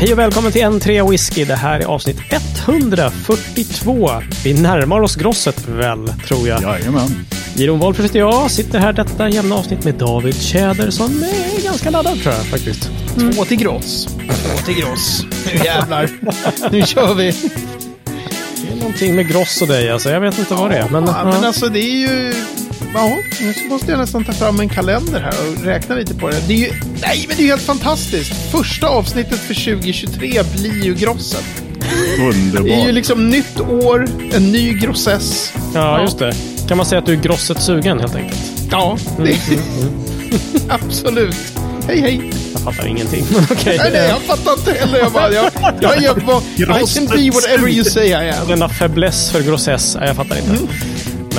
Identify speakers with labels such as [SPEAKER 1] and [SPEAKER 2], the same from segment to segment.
[SPEAKER 1] Hej och välkommen till N3 Whisky. Det här är avsnitt 142. Vi närmar oss grosset väl, tror jag.
[SPEAKER 2] Jajamän.
[SPEAKER 1] Jiron Wolff heter jag. Sitter här detta jämna avsnitt med David Tjäder som är ganska laddad tror jag faktiskt.
[SPEAKER 3] Två till gross. Två till gross. Nu jävlar. nu kör vi.
[SPEAKER 1] Det är någonting med gross och dig alltså. Jag vet inte vad det är. Men,
[SPEAKER 3] ja, men alltså det är ju... Ja, nu måste jag nästan ta fram en kalender här och räkna lite på det. Det är ju... Nej, men det är ju helt fantastiskt. Första avsnittet för 2023 blir ju grosset.
[SPEAKER 2] Underbart.
[SPEAKER 3] Det är ju liksom nytt år, en ny grossess.
[SPEAKER 1] ja, just det. Kan man säga att du är grosset sugen helt enkelt?
[SPEAKER 3] Ja, det... absolut. Hej, hej.
[SPEAKER 1] Jag fattar ingenting. Men okej.
[SPEAKER 3] Nej, nej, jag fattar inte heller. Jag bara, jag, jag, jag, jag, I can be whatever you say I am.
[SPEAKER 1] Denna fäbless för grossess. Jag fattar inte.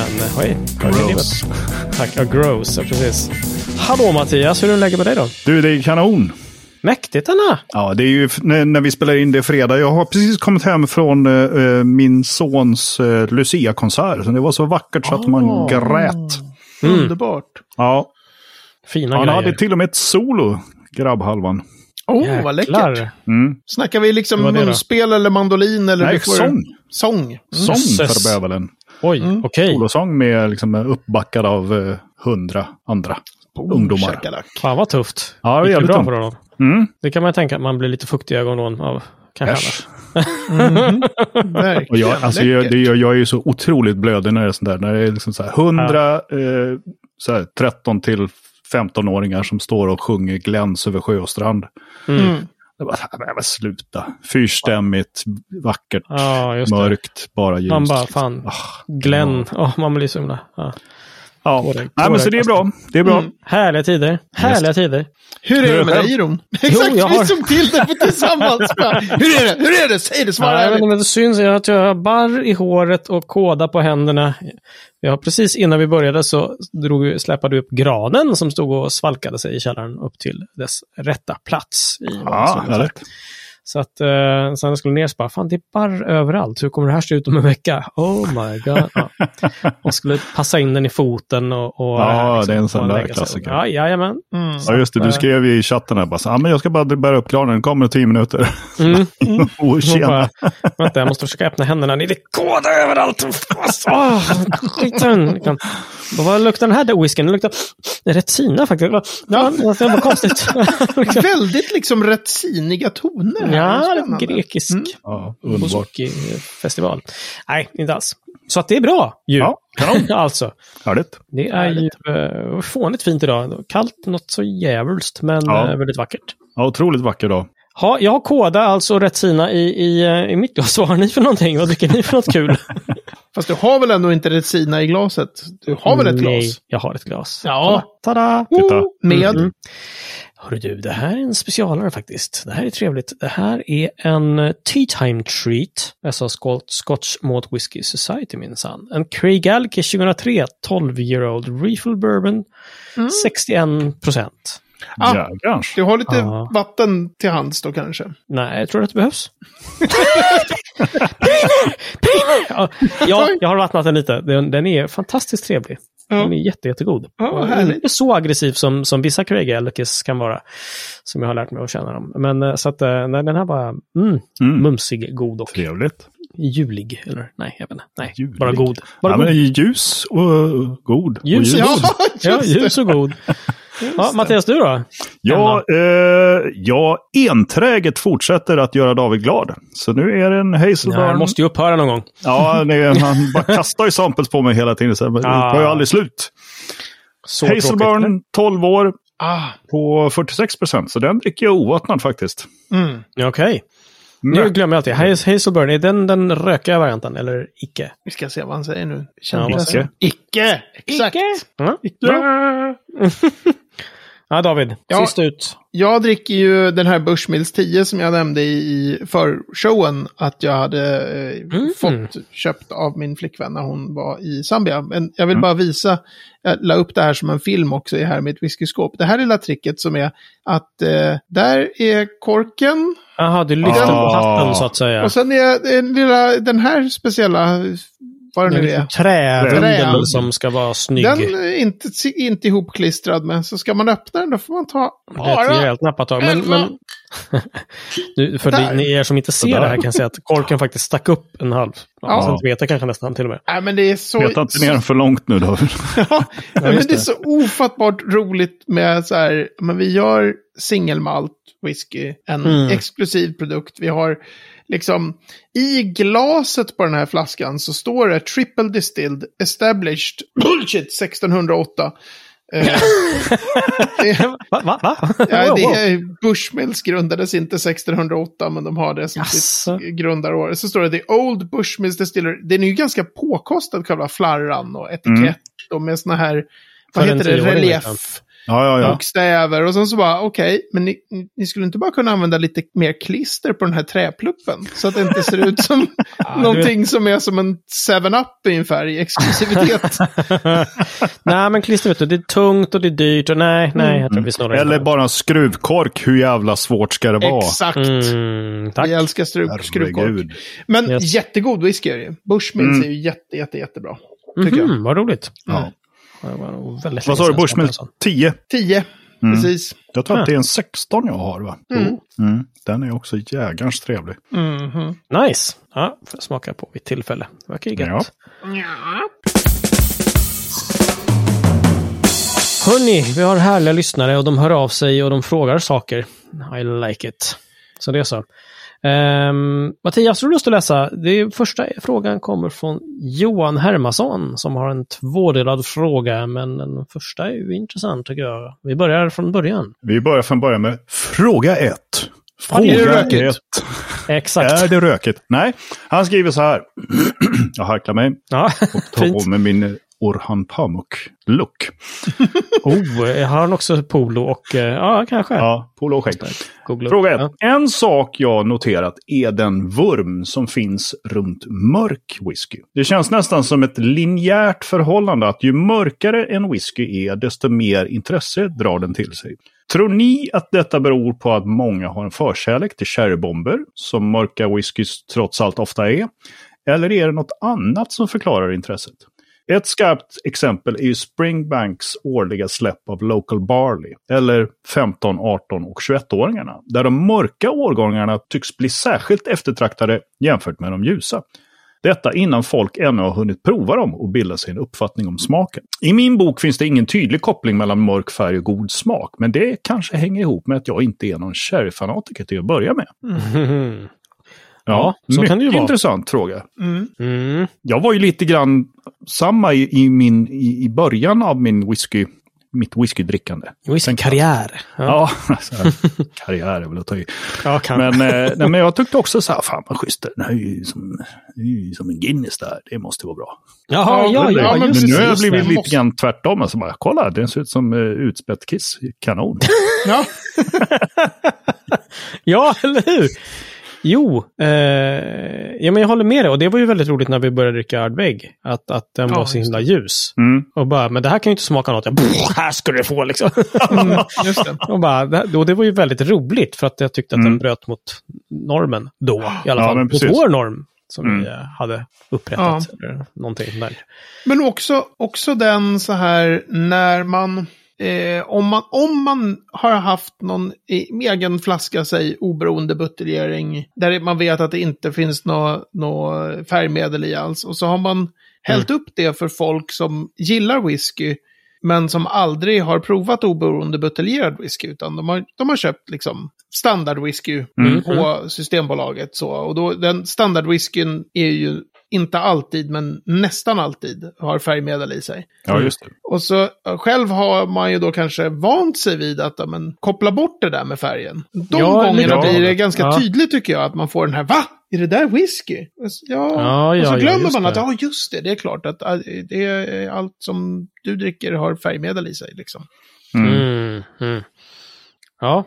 [SPEAKER 1] Men eh, oj,
[SPEAKER 2] Gross.
[SPEAKER 1] Tack. Ja, gross. Ja, precis. Hallå Mattias, hur är det läget med dig då?
[SPEAKER 2] Du, det är kanon.
[SPEAKER 1] Mäktigt Anna!
[SPEAKER 2] Ja, det är ju när, när vi spelar in det fredag. Jag har precis kommit hem från eh, min sons eh, Lucia-konsert. Det var så vackert så att man
[SPEAKER 3] Ah.
[SPEAKER 2] grät.
[SPEAKER 3] Underbart.
[SPEAKER 2] Ja,
[SPEAKER 1] Fina
[SPEAKER 2] han
[SPEAKER 1] grejer.
[SPEAKER 2] hade till och med ett solo, grabbhalvan.
[SPEAKER 3] Åh, vad läckert.
[SPEAKER 2] Mm.
[SPEAKER 3] Snackar vi liksom
[SPEAKER 1] då?
[SPEAKER 3] munspel eller mandolin? Eller
[SPEAKER 2] Nej, sång.
[SPEAKER 3] Sång.
[SPEAKER 2] Sång för bövelen.
[SPEAKER 1] Oj, okej.
[SPEAKER 2] Solosång med liksom, uppbackad av eh, hundra andra ungdomar.
[SPEAKER 3] Shakalak.
[SPEAKER 1] Fan vad tufft.
[SPEAKER 2] Ja, det var jävligt
[SPEAKER 1] bra
[SPEAKER 2] tungt.
[SPEAKER 1] för honom?
[SPEAKER 2] Mm.
[SPEAKER 1] Det kan man ju tänka att man blir lite fuktig i ögonen av. Kanske.
[SPEAKER 3] Verkligen
[SPEAKER 2] Och jag, alltså, jag, jag, jag är ju så otroligt blödig när det är sånt där. När det är liksom så här 100, eh, så här 13 till 15-åringar som står och sjunger Gläns över sjö och strand.
[SPEAKER 3] Mm.
[SPEAKER 2] Jag bara, "Nej, men sluta. Fyrstämmigt, vackert,
[SPEAKER 1] Ja,
[SPEAKER 2] mörkt, bara ljust.
[SPEAKER 1] Man bara, fan.
[SPEAKER 2] Ah,
[SPEAKER 1] Glenn. Ja, man blir så himla... Ja.
[SPEAKER 2] Ja.
[SPEAKER 1] Tårar-
[SPEAKER 2] Nej, men så det är bra. Det är bra.
[SPEAKER 3] Mm.
[SPEAKER 1] Härliga tider. Härliga tider.
[SPEAKER 3] Hur är det med dig, Ron? Exakt,
[SPEAKER 1] jag har-
[SPEAKER 3] vi såg till det tillsammans. Hur är det? Hur är det? Säg det, svara
[SPEAKER 1] Ja, men det syns att jag har barr i håret och kåda på händerna. Jag har precis innan vi började så drog, vi- släpade vi upp granen som stod och svalkade sig i källaren upp till dess rätta plats. I
[SPEAKER 2] Ja,
[SPEAKER 1] vardagsrummet.
[SPEAKER 2] härligt.
[SPEAKER 1] Så att eh, sen jag skulle ner så bara, fan det är barr överallt. Hur kommer det här se ut om en vecka? Oh my god. Ja. Och skulle passa in den i foten och... och
[SPEAKER 2] Ja,
[SPEAKER 1] eh,
[SPEAKER 2] det är en sån där klassiker.
[SPEAKER 1] Ja, jajamän.
[SPEAKER 3] Mm.
[SPEAKER 2] Ja, just det. Du skrev ju i chatten här bara, ah, men jag ska bara bära upp granen, den kommer i tio minuter.
[SPEAKER 1] Mm.
[SPEAKER 2] oh,
[SPEAKER 1] Och
[SPEAKER 2] tjena.
[SPEAKER 1] bara, vänta, jag måste försöka öppna händerna. Ni är kåda överallt. Skiten. Kan- Vad luktar den här whiskyn? Den luktar retina faktiskt. Ja, det var konstigt.
[SPEAKER 3] Väldigt liksom rättsiniga toner. Här.
[SPEAKER 1] ja, det är
[SPEAKER 3] Spännande.
[SPEAKER 1] grekisk
[SPEAKER 3] Mm.
[SPEAKER 2] Ja.
[SPEAKER 1] Bouzouki-festival. Nej, inte alls. Så att det är bra ju.
[SPEAKER 2] Ja,
[SPEAKER 1] alltså,
[SPEAKER 2] Härligt.
[SPEAKER 1] det är ju uh, fånigt fint idag. Kallt något så djävulskt, men
[SPEAKER 2] Ja.
[SPEAKER 1] eh, väldigt vackert.
[SPEAKER 2] Ja, otroligt vacker dag.
[SPEAKER 1] Ha, jag har kåda, alltså Retsina, i, i, eh, i mitt glas. Vad har ni för någonting? Vad dricker ni för något kul?
[SPEAKER 3] Fast du har väl ändå inte Retsina i glaset? Du har väl ett
[SPEAKER 1] Nej,
[SPEAKER 3] glas?
[SPEAKER 1] jag har ett glas.
[SPEAKER 3] Ja.
[SPEAKER 1] Tada!
[SPEAKER 2] Titta.
[SPEAKER 3] Med?
[SPEAKER 1] Mm. Hörru du, det här är en specialare faktiskt. Det här är trevligt. Det här är en eh, Tea Time Treat. Alltså Scotch, Scotch Malt Whisky Society minsann. En Craigallachie 2003 12 year old refill bourbon. 61 procent.
[SPEAKER 3] Ah.
[SPEAKER 2] Jägarns.
[SPEAKER 3] Du har lite
[SPEAKER 1] Ja.
[SPEAKER 3] vatten till hands då kanske?
[SPEAKER 1] Nej, jag tror att det behövs. Brinner! Ja, ja, jag har vattnat den lite. Den, den är fantastiskt trevlig.
[SPEAKER 3] Ja.
[SPEAKER 1] Den är jätte, jättegod.
[SPEAKER 3] Ja,
[SPEAKER 1] inte så aggressiv som, som vissa Craigallachis kan vara. Som jag har lärt mig att känna dem. Men eh, så att eh, nej, den här var mm,
[SPEAKER 2] Mm.
[SPEAKER 1] mumsig, god och
[SPEAKER 2] Trevligt.
[SPEAKER 1] julig. Eller nej, jag vet inte. Nej,
[SPEAKER 2] Julig.
[SPEAKER 1] bara god. Bara
[SPEAKER 2] Ja,
[SPEAKER 1] god.
[SPEAKER 2] men ljus och god. Och
[SPEAKER 1] Ljus och
[SPEAKER 3] Ja,
[SPEAKER 1] god. Ja, ljus och god. Ja, Mattias, du då?
[SPEAKER 2] Ja, eh, jag enträget fortsätter att göra David glad. Så nu är det en
[SPEAKER 1] Ja,
[SPEAKER 2] Hazelburn.
[SPEAKER 1] jag måste ju upphöra någon gång.
[SPEAKER 2] Ja, det, han bara kastar ju samples på mig hela tiden. Så det
[SPEAKER 1] Ah.
[SPEAKER 2] tar ju aldrig slut.
[SPEAKER 1] Så tråkigt.
[SPEAKER 2] Hazelburn, 12 år,
[SPEAKER 3] Ah.
[SPEAKER 2] på 46 procent. Så den dricker jag ovattnad faktiskt.
[SPEAKER 3] Mm.
[SPEAKER 1] Ja, Okej. Nu
[SPEAKER 2] Men,
[SPEAKER 1] glömmer jag alltid. Haze- Hazelburn, är den den rökiga varianten eller icke?
[SPEAKER 3] Vi ska se vad han säger nu.
[SPEAKER 1] Ja,
[SPEAKER 3] Känner
[SPEAKER 1] vad
[SPEAKER 2] säger
[SPEAKER 3] Icke! Exakt!
[SPEAKER 1] Ja.
[SPEAKER 3] Bra.
[SPEAKER 1] ja, David.
[SPEAKER 3] Ja.
[SPEAKER 1] Sist ut.
[SPEAKER 3] Jag dricker ju den här Bushmills 10 som jag nämnde i förshowen att jag hade eh,
[SPEAKER 1] Mm.
[SPEAKER 3] fått köpt av min flickvän när hon var i Zambia. Men jag vill bara visa, jag la upp det här som en film också i här i mitt whiskyskåp. Det här lilla tricket som är att eh, där är korken
[SPEAKER 1] Jaha, du lyfter på hatten så att säga.
[SPEAKER 3] och sen är den, lilla, den här speciella, vad det nu
[SPEAKER 1] är
[SPEAKER 3] är.
[SPEAKER 1] liksom trärundel
[SPEAKER 3] Trä.
[SPEAKER 1] som ska vara snygg.
[SPEAKER 3] Den är inte, inte ihopklistrad med, så ska man öppna den då får man ta
[SPEAKER 1] Det är ett rejält nappatag. Men, men Nu, för
[SPEAKER 3] Där.
[SPEAKER 1] ni, ni er som inte ser
[SPEAKER 2] Sådär.
[SPEAKER 1] det här kan säga att korken faktiskt stack upp en halv
[SPEAKER 3] Ja.
[SPEAKER 1] centimeter kanske nästan till och med.
[SPEAKER 3] Nej, men det är så...
[SPEAKER 2] Peta inte ner den för långt nu då.
[SPEAKER 3] Ja, men det är
[SPEAKER 1] det.
[SPEAKER 3] så ofattbart roligt med så här, men vi gör singelmalt whisky, en
[SPEAKER 1] Mm.
[SPEAKER 3] exklusiv produkt. Vi har liksom, i glaset på den här flaskan så står det triple distilled, established, bullshit, 1608. Eh,
[SPEAKER 1] Va? Va? Va?
[SPEAKER 3] ja, det är Bushmills grundades inte 1608, men de har det som
[SPEAKER 1] Jaså.
[SPEAKER 3] sitt grundarår. Så står det The Old Bushmills Distillery. Den är ju ganska påkostad, själva flarran och etikett.
[SPEAKER 2] Mm.
[SPEAKER 3] Och med såna här, vad
[SPEAKER 1] För
[SPEAKER 3] heter det, relief.
[SPEAKER 1] liksom.
[SPEAKER 2] Ja, ja, ja.
[SPEAKER 3] Bokstäver. Och sen så bara, okej, men ni, ni skulle inte bara kunna använda lite mer klister på den här träpluppen? Så att det inte ser ut som
[SPEAKER 1] du-
[SPEAKER 3] någonting som är som en 7-Up ungefär i exklusivitet.
[SPEAKER 1] nej, men klister vet du, det är tungt och det är dyrt och nej, nej, jag tror vi snurrar
[SPEAKER 2] Eller bara en skruvkork. Hur jävla svårt ska det vara?
[SPEAKER 3] Exakt.
[SPEAKER 1] Mm, tack.
[SPEAKER 3] Vi älskar skruv, skruvkork. Men
[SPEAKER 1] Yes.
[SPEAKER 3] jättegod whisky är det ju. Bushmills
[SPEAKER 2] Mm.
[SPEAKER 3] är ju jätte, jätte, jättebra. Jag.
[SPEAKER 1] Mhm, vad roligt.
[SPEAKER 2] Ja.
[SPEAKER 1] Väldigt
[SPEAKER 2] Vad sa du?
[SPEAKER 1] smakade
[SPEAKER 2] 10?
[SPEAKER 3] 10,
[SPEAKER 2] Mm.
[SPEAKER 3] precis.
[SPEAKER 2] Jag tror att det är en 16 jag har va?
[SPEAKER 3] Mm.
[SPEAKER 2] Mm. Den är också jägarns trevlig.
[SPEAKER 1] Sån. Nice. Ja, får jag smaka på vid tillfälle. Det verkar ju gött.
[SPEAKER 2] Ja.
[SPEAKER 3] Ja.
[SPEAKER 1] Hörni, vi har härliga lyssnare och de hör av sig och de frågar saker. I like it. Så det är så. Um, Mattias, har du lust att läsa? Det första frågan kommer från Johan Hermansson som har en tvådelad fråga, men den första är ju intressant tycker jag. Vi börjar från början.
[SPEAKER 2] Vi börjar från början med fråga 1.
[SPEAKER 3] Ja, det är
[SPEAKER 2] Fråga
[SPEAKER 3] rökigt.
[SPEAKER 2] 1.
[SPEAKER 1] Exakt.
[SPEAKER 2] Är det rökigt? Nej, han skriver så här. jag harklar mig
[SPEAKER 1] Ja,
[SPEAKER 2] och tar
[SPEAKER 1] fint.
[SPEAKER 2] på med min Orhan Pamuk-look.
[SPEAKER 1] Oh, har han också polo och... eh, Ja, kanske.
[SPEAKER 2] Ja, polo och skägg. Fråga ett.
[SPEAKER 1] Ja.
[SPEAKER 2] En sak jag noterat är den vurm som finns runt mörk whisky. Det känns nästan som ett linjärt förhållande att ju mörkare en whisky är, desto mer intresse drar den till sig. Tror ni att detta beror på att många har en förkärlek till sherrybomber, som mörka whiskys trots allt ofta är? Eller är det något annat som förklarar intresset? Ett skarpt exempel är ju Springbanks årliga släpp av Local Barley, eller 15, 18 och 21-åringarna, där de mörka årgångarna tycks bli särskilt eftertraktade jämfört med de ljusa. Detta innan folk ännu har hunnit prova dem och bilda sig en uppfattning om smaken. I min bok finns det ingen tydlig koppling mellan mörk färg och god smak, men det kanske hänger ihop med att jag inte är någon sherryfanatiker till att börja med.
[SPEAKER 1] Mm. Ja, så
[SPEAKER 2] mycket
[SPEAKER 1] kan det ju vara.
[SPEAKER 2] intressant fråga.
[SPEAKER 3] Mm.
[SPEAKER 1] Mm.
[SPEAKER 2] Jag var ju lite grann samma i, i, min, i, i början av min whisky, mitt whiskydrickande.
[SPEAKER 1] Whisky-karriär. Ja,
[SPEAKER 2] Ja, alltså, karriär är väl att ta i.
[SPEAKER 1] ja kan.
[SPEAKER 2] Men, eh, nej, men jag tyckte också så här, fan vad schysst, den här är ju som, är ju som en Guinness där, det måste vara bra.
[SPEAKER 1] Jaha, ja,
[SPEAKER 3] Ja,
[SPEAKER 1] ja,
[SPEAKER 3] men
[SPEAKER 2] men
[SPEAKER 1] just
[SPEAKER 2] nu har jag blivit lite
[SPEAKER 3] måste-
[SPEAKER 2] grann tvärtom. Alltså bara, kolla, den ser ut som uh, utspätt kiss. Kanon.
[SPEAKER 3] Ja.
[SPEAKER 1] Ja, eller hur? Jo, eh, ja, men jag håller med dig. Och det var ju väldigt roligt när vi började dricka Ardbeg. Att, att den
[SPEAKER 3] Ja,
[SPEAKER 1] var så himla ljus.
[SPEAKER 2] Mm.
[SPEAKER 1] Och bara, men det här kan ju inte smaka något. Jag, "Pff, här ska du få liksom.
[SPEAKER 3] Mm, just det.
[SPEAKER 1] och, bara, det- och det var ju väldigt roligt för att jag tyckte att
[SPEAKER 2] Mm.
[SPEAKER 1] den bröt mot normen då. I alla
[SPEAKER 2] Ja,
[SPEAKER 1] fall mot vår norm. Som
[SPEAKER 2] Mm.
[SPEAKER 1] vi hade upprättat. Eller någonting där.
[SPEAKER 3] Men också, också den så här när man, eh, om man, om man har haft någon egen flaska, säg oberoende buteljering, där man vet att det inte finns något nå färgmedel i alls, och så har man hällt upp det för folk som gillar whisky, men som aldrig har provat oberoende buteljerad whisky, utan de har, de har köpt liksom standardwhisky
[SPEAKER 1] Mm.
[SPEAKER 3] på Systembolaget. Så. Och då, den standardwhiskyn är ju inte alltid, men nästan alltid har färgmedel i sig.
[SPEAKER 2] Ja, just det.
[SPEAKER 3] Och så själv har man ju då kanske vant sig vid att men, koppla bort det där med färgen. De
[SPEAKER 1] Ja,
[SPEAKER 3] gångerna
[SPEAKER 2] ja.
[SPEAKER 3] blir det ganska
[SPEAKER 1] Ja.
[SPEAKER 3] tydligt tycker jag att man får den här, va? Är det där whisky? Och så- Ja,
[SPEAKER 1] Ja,
[SPEAKER 3] och så glömmer man att, ja just det, det är klart att det är allt som du dricker har färgmedel i sig. Liksom.
[SPEAKER 2] Mm.
[SPEAKER 1] Mm. Mm. Ja.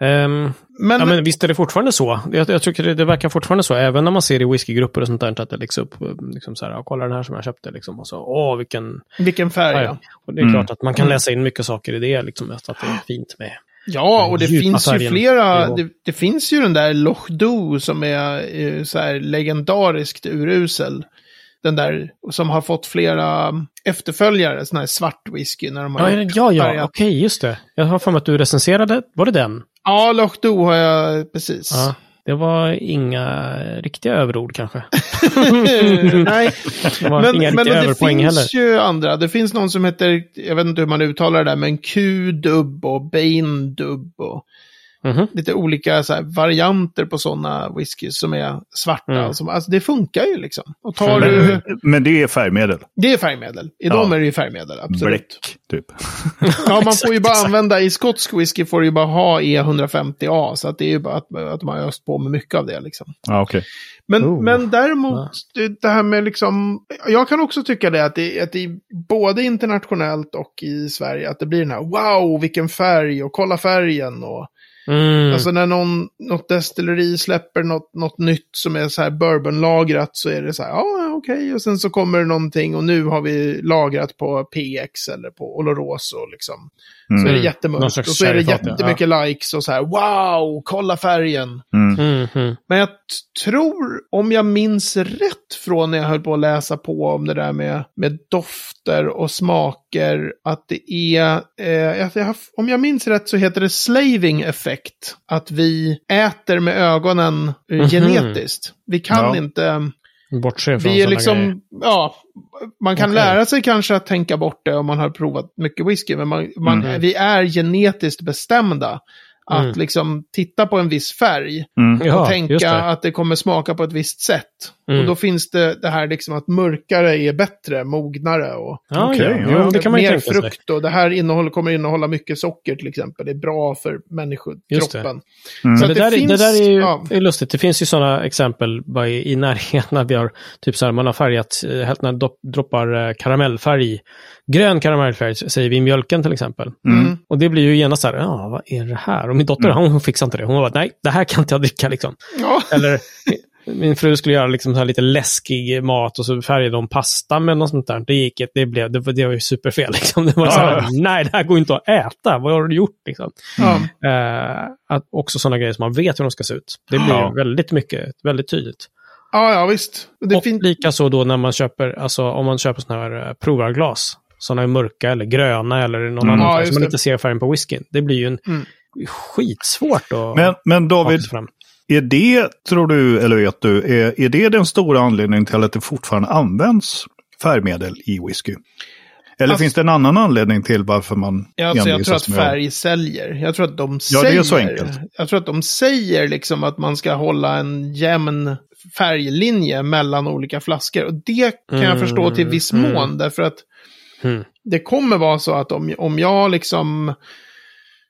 [SPEAKER 1] Ehm,
[SPEAKER 3] Men,
[SPEAKER 1] ja, men visst är det fortfarande så. Jag, jag tycker det, det verkar fortfarande så. Även när man ser i whiskygrupper och sånt där. Att det läggs upp, eh, liksom så här, ja, kolla den här som jag köpte. Liksom, och så, åh, vilken...
[SPEAKER 3] vilken färg,
[SPEAKER 1] Ja,
[SPEAKER 3] ja.
[SPEAKER 1] Och det är
[SPEAKER 2] Mm.
[SPEAKER 1] klart att man kan
[SPEAKER 3] Mm.
[SPEAKER 1] läsa in mycket saker i det. Liksom, att det är fint med.
[SPEAKER 3] Ja, och det finns ju flera. Det, det finns ju den där Loch Do som är eh, så här legendariskt urusel. Den där som har fått flera efterföljare, sån här svart whisky när de har
[SPEAKER 1] Ja,
[SPEAKER 3] gjort
[SPEAKER 1] ja, ja okej, just det. Jag har för mig att du recenserade, var det den?
[SPEAKER 3] Ja, Loch Do har jag precis.
[SPEAKER 1] Ja, det var inga riktiga överord kanske.
[SPEAKER 3] Nej,
[SPEAKER 1] Det var
[SPEAKER 3] men,
[SPEAKER 1] inga
[SPEAKER 3] men det
[SPEAKER 1] överpoäng
[SPEAKER 3] finns
[SPEAKER 1] heller.
[SPEAKER 3] ju andra. Det finns någon som heter, jag vet inte hur man uttalar det där, men Q-dubb och Bane-dubb och
[SPEAKER 1] Mhm.
[SPEAKER 3] lite olika så här, varianter på sådana whiskys som är svarta.
[SPEAKER 1] Mm.
[SPEAKER 3] Som, alltså det funkar ju liksom. Och tar
[SPEAKER 2] Men,
[SPEAKER 3] du,
[SPEAKER 2] men det är färgmedel.
[SPEAKER 3] det är färgmedel. I
[SPEAKER 2] Ja.
[SPEAKER 3] dem är det ju färgmedel, absolut.
[SPEAKER 2] Bläck, typ.
[SPEAKER 3] Ja, man får ju bara
[SPEAKER 1] exakt.
[SPEAKER 3] använda, i skotsk whisky får du ju bara ha E150A, så att det är ju bara att, att man har öst på med mycket av det liksom.
[SPEAKER 2] Ja, okej.
[SPEAKER 3] Men,
[SPEAKER 1] Oh.
[SPEAKER 3] men däremot,
[SPEAKER 1] Ja.
[SPEAKER 3] det, det här med liksom, jag kan också tycka det att det, att det både internationellt och i Sverige, att det blir den här wow, vilken färg och kolla färgen och
[SPEAKER 1] Mm.
[SPEAKER 3] Alltså när någon, något destilleri släpper något, något nytt som är så här bourbonlagrat så är det så här, ja okej, och sen så kommer det någonting och nu har vi lagrat på PX eller på Oloroso liksom. Så är det
[SPEAKER 1] Mm.
[SPEAKER 3] Jättemörkt och så är det
[SPEAKER 1] sherryfat, ja.
[SPEAKER 3] jättemycket likes och så här, wow, kolla färgen.
[SPEAKER 2] Mm.
[SPEAKER 1] Mhm.
[SPEAKER 3] Men jag tror, om jag minns rätt från när jag höll på att läsa på om det där med, med dofter och smaker, att det är, eh, att jag har, om jag minns rätt så heter det slaving effect. Att vi äter med ögonen eh,
[SPEAKER 1] Mhm.
[SPEAKER 3] genetiskt. Vi kan
[SPEAKER 2] Ja.
[SPEAKER 3] inte,
[SPEAKER 1] Bortse från
[SPEAKER 3] vi är liksom, ja, man kan
[SPEAKER 1] Okej.
[SPEAKER 3] lära sig kanske att tänka bort det om man har provat mycket whisky, men man, man,
[SPEAKER 1] Mhm.
[SPEAKER 3] vi är genetiskt bestämda. Att
[SPEAKER 1] Mm.
[SPEAKER 3] liksom titta på en viss färg
[SPEAKER 2] Mm.
[SPEAKER 1] Ja,
[SPEAKER 3] och
[SPEAKER 1] just
[SPEAKER 3] tänka
[SPEAKER 1] det.
[SPEAKER 3] att det kommer smaka på ett visst sätt.
[SPEAKER 1] Mm.
[SPEAKER 3] Och då finns det det här liksom att mörkare är bättre, mognare och
[SPEAKER 1] Ja, ja.
[SPEAKER 2] ja.
[SPEAKER 1] Det kan man
[SPEAKER 3] mer frukt. Och det här innehåll, kommer innehålla mycket socker till exempel. Det är bra för människokroppen.
[SPEAKER 2] Mm.
[SPEAKER 3] Så att
[SPEAKER 1] det, där, är-
[SPEAKER 3] finns-
[SPEAKER 1] det där är ju
[SPEAKER 3] ja.
[SPEAKER 1] är lustigt. Det finns ju sådana exempel bara i, i närheten. Vi har, typ så här, man har färgat, eh, hällt när dopp, droppar eh, karamellfärg. Grön karamellfärg säger vi i mjölken till exempel.
[SPEAKER 3] Mm.
[SPEAKER 1] Och det blir ju genast så här, ja vad är det här? Och min dotter,
[SPEAKER 2] Mm.
[SPEAKER 1] hon fixar inte det. Hon var nej, det här kan inte jag dricka liksom.
[SPEAKER 3] Ja.
[SPEAKER 1] Eller min fru skulle göra liksom så här lite läskig mat och så färgade hon pasta med något sånt där. Det gick inte, det blev, det, var- det var ju superfel liksom. Det var så här,
[SPEAKER 2] Ja.
[SPEAKER 1] nej det här går inte att äta. Vad har du gjort liksom?
[SPEAKER 3] Ja.
[SPEAKER 1] Eh, att också sådana grejer som man vet hur de ska se ut. Det blir
[SPEAKER 2] Ja.
[SPEAKER 1] väldigt mycket, väldigt tydligt.
[SPEAKER 3] ja, ja, visst. Det
[SPEAKER 1] och
[SPEAKER 3] fin-
[SPEAKER 1] likaså då när man köper, alltså om man köper sådana här eh, provarglas. Sådana är mörka eller gröna eller någon
[SPEAKER 2] Mm.
[SPEAKER 1] annan
[SPEAKER 3] Ja,
[SPEAKER 1] färg som man inte ser färgen på whiskyn. Det blir ju en
[SPEAKER 3] Mm.
[SPEAKER 1] skitsvårt att
[SPEAKER 2] Men, men David,
[SPEAKER 1] sig fram.
[SPEAKER 2] är det, tror du, eller vet du, är, är det den stora anledningen till att det fortfarande används färgmedel i whisky? Eller
[SPEAKER 3] Alltså-
[SPEAKER 2] finns det en annan anledning till varför man
[SPEAKER 3] Ja, alltså jag tror att färg säljer. Jag tror att de
[SPEAKER 2] Ja,
[SPEAKER 3] säger...
[SPEAKER 2] det är så enkelt.
[SPEAKER 3] Jag tror att de säger liksom att man ska hålla en jämn färglinje mellan olika flaskor. Och det kan jag
[SPEAKER 1] Mm,
[SPEAKER 3] förstå till viss
[SPEAKER 1] mm.
[SPEAKER 3] mån, därför att
[SPEAKER 1] Mm.
[SPEAKER 3] det kommer vara så att om, om jag liksom...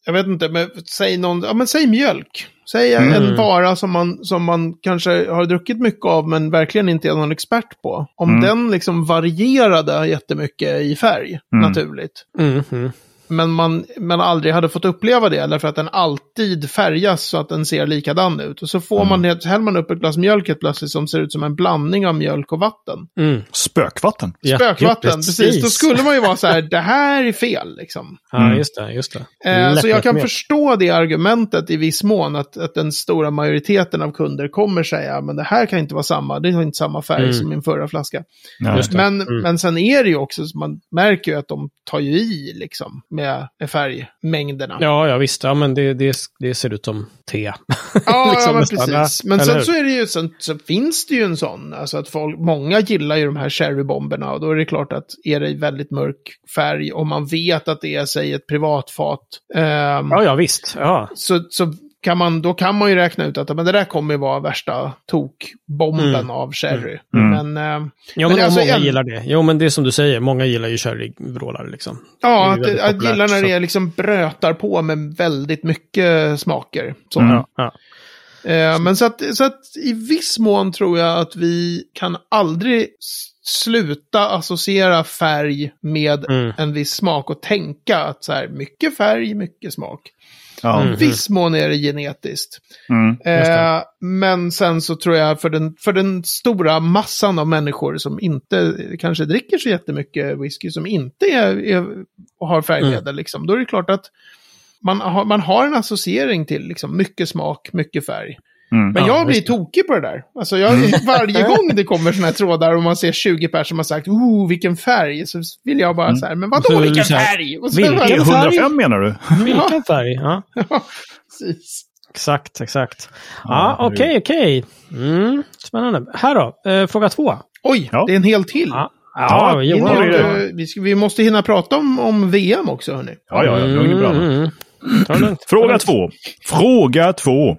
[SPEAKER 3] Jag vet inte, men säg någon, ja men säg mjölk. Säg en
[SPEAKER 1] Mm.
[SPEAKER 3] vara som man, som man kanske har druckit mycket av men verkligen inte är någon expert på. Om
[SPEAKER 2] Mm.
[SPEAKER 3] den liksom varierade jättemycket i färg,
[SPEAKER 2] Mm.
[SPEAKER 3] naturligt
[SPEAKER 1] Mm, mm.
[SPEAKER 3] Men man, man aldrig hade fått uppleva det, eller för att den alltid färgas så att den ser likadan ut. Och så får man det, så häller man upp ett glas mjölk plötsligt som ser ut som en blandning av mjölk och vatten.
[SPEAKER 1] Mm.
[SPEAKER 2] spökvatten?
[SPEAKER 1] Ja,
[SPEAKER 3] Spökvatten,
[SPEAKER 1] ja,
[SPEAKER 3] precis. Då skulle man ju vara så här, det här är fel liksom.
[SPEAKER 1] Ja,
[SPEAKER 2] Mm.
[SPEAKER 1] just det. Just det.
[SPEAKER 3] Eh, så jag kan
[SPEAKER 1] med.
[SPEAKER 3] förstå det argumentet i viss mån, att, att den stora majoriteten av kunder kommer säga, men det här kan inte vara samma, det har inte samma färg
[SPEAKER 1] Mm.
[SPEAKER 3] som min förra flaska.
[SPEAKER 2] Ja.
[SPEAKER 3] Men,
[SPEAKER 1] Mm.
[SPEAKER 3] men sen är det ju också, så man märker ju att de tar ju i liksom med, med färgmängderna.
[SPEAKER 1] Ja, ja visst. Ja, men det, det, det ser ut som te.
[SPEAKER 3] Ja,
[SPEAKER 1] liksom
[SPEAKER 3] ja men precis. Men sen
[SPEAKER 1] hur?
[SPEAKER 3] så är det ju, sen så finns det ju en sån, alltså att folk, många gillar ju de här cherrybomberna och då är det klart att är det väldigt mörk färg och man vet att det är, säg ett privatfat, ehm,
[SPEAKER 1] Ja, ja visst. Ja.
[SPEAKER 3] så, så kan man, då kan man ju räkna ut att men det där kommer ju vara värsta tokbomben
[SPEAKER 1] Mm.
[SPEAKER 3] av sherry.
[SPEAKER 2] Mm.
[SPEAKER 3] Men, ehm,
[SPEAKER 1] Ja,
[SPEAKER 3] Men
[SPEAKER 1] men,
[SPEAKER 3] alltså
[SPEAKER 1] många
[SPEAKER 3] en-
[SPEAKER 1] gillar det. Jo, men det är som du säger. Många gillar ju sherryvrålare liksom.
[SPEAKER 3] Ja, att, att
[SPEAKER 1] populärt,
[SPEAKER 3] gilla när
[SPEAKER 1] så.
[SPEAKER 3] det är liksom brötar på med väldigt mycket smaker. Så.
[SPEAKER 2] Mm.
[SPEAKER 1] Ja, ja.
[SPEAKER 3] Eh, men så att, så att i viss mån tror jag att vi kan aldrig sluta associera färg med
[SPEAKER 1] Mm.
[SPEAKER 3] en viss smak och tänka att så här, mycket färg, mycket smak.
[SPEAKER 2] Ja.
[SPEAKER 1] Mm.
[SPEAKER 3] Viss mån är det genetiskt.
[SPEAKER 2] Mm.
[SPEAKER 1] det.
[SPEAKER 3] Eh, men sen så tror jag för den, för den stora massan av människor som inte kanske dricker så jättemycket whisky, som inte är, är, har färgmedel,
[SPEAKER 1] Mm.
[SPEAKER 3] liksom, då är det klart att man har, man har en associering till liksom, mycket smak, mycket färg.
[SPEAKER 2] Mm.
[SPEAKER 3] Men
[SPEAKER 1] Ja,
[SPEAKER 3] jag blir
[SPEAKER 1] visst.
[SPEAKER 3] tokig på det där. Alltså jag, varje gång det kommer sådana här trådar och man ser 20 personer som har sagt oh vilken färg, så vill jag bara så här, men vadå vilken färg? Och så
[SPEAKER 1] vilken
[SPEAKER 2] Det är
[SPEAKER 1] färg?
[SPEAKER 2] 105 menar du?
[SPEAKER 1] Vilken färg? Ja.
[SPEAKER 3] Precis.
[SPEAKER 1] Exakt, exakt.
[SPEAKER 2] Ja,
[SPEAKER 1] Ja, okej, okej. Mm, spännande. Här då, eh, fråga två.
[SPEAKER 3] Oj,
[SPEAKER 2] Ja.
[SPEAKER 3] det är en hel till.
[SPEAKER 1] Ja,
[SPEAKER 2] Ja,
[SPEAKER 1] ja,
[SPEAKER 2] det det.
[SPEAKER 3] vi, måste hinna prata om, om VM också, hörni.
[SPEAKER 2] Ja, ja, ja. Lugn och bra.
[SPEAKER 1] Mm,
[SPEAKER 2] Fråga två. Fråga två.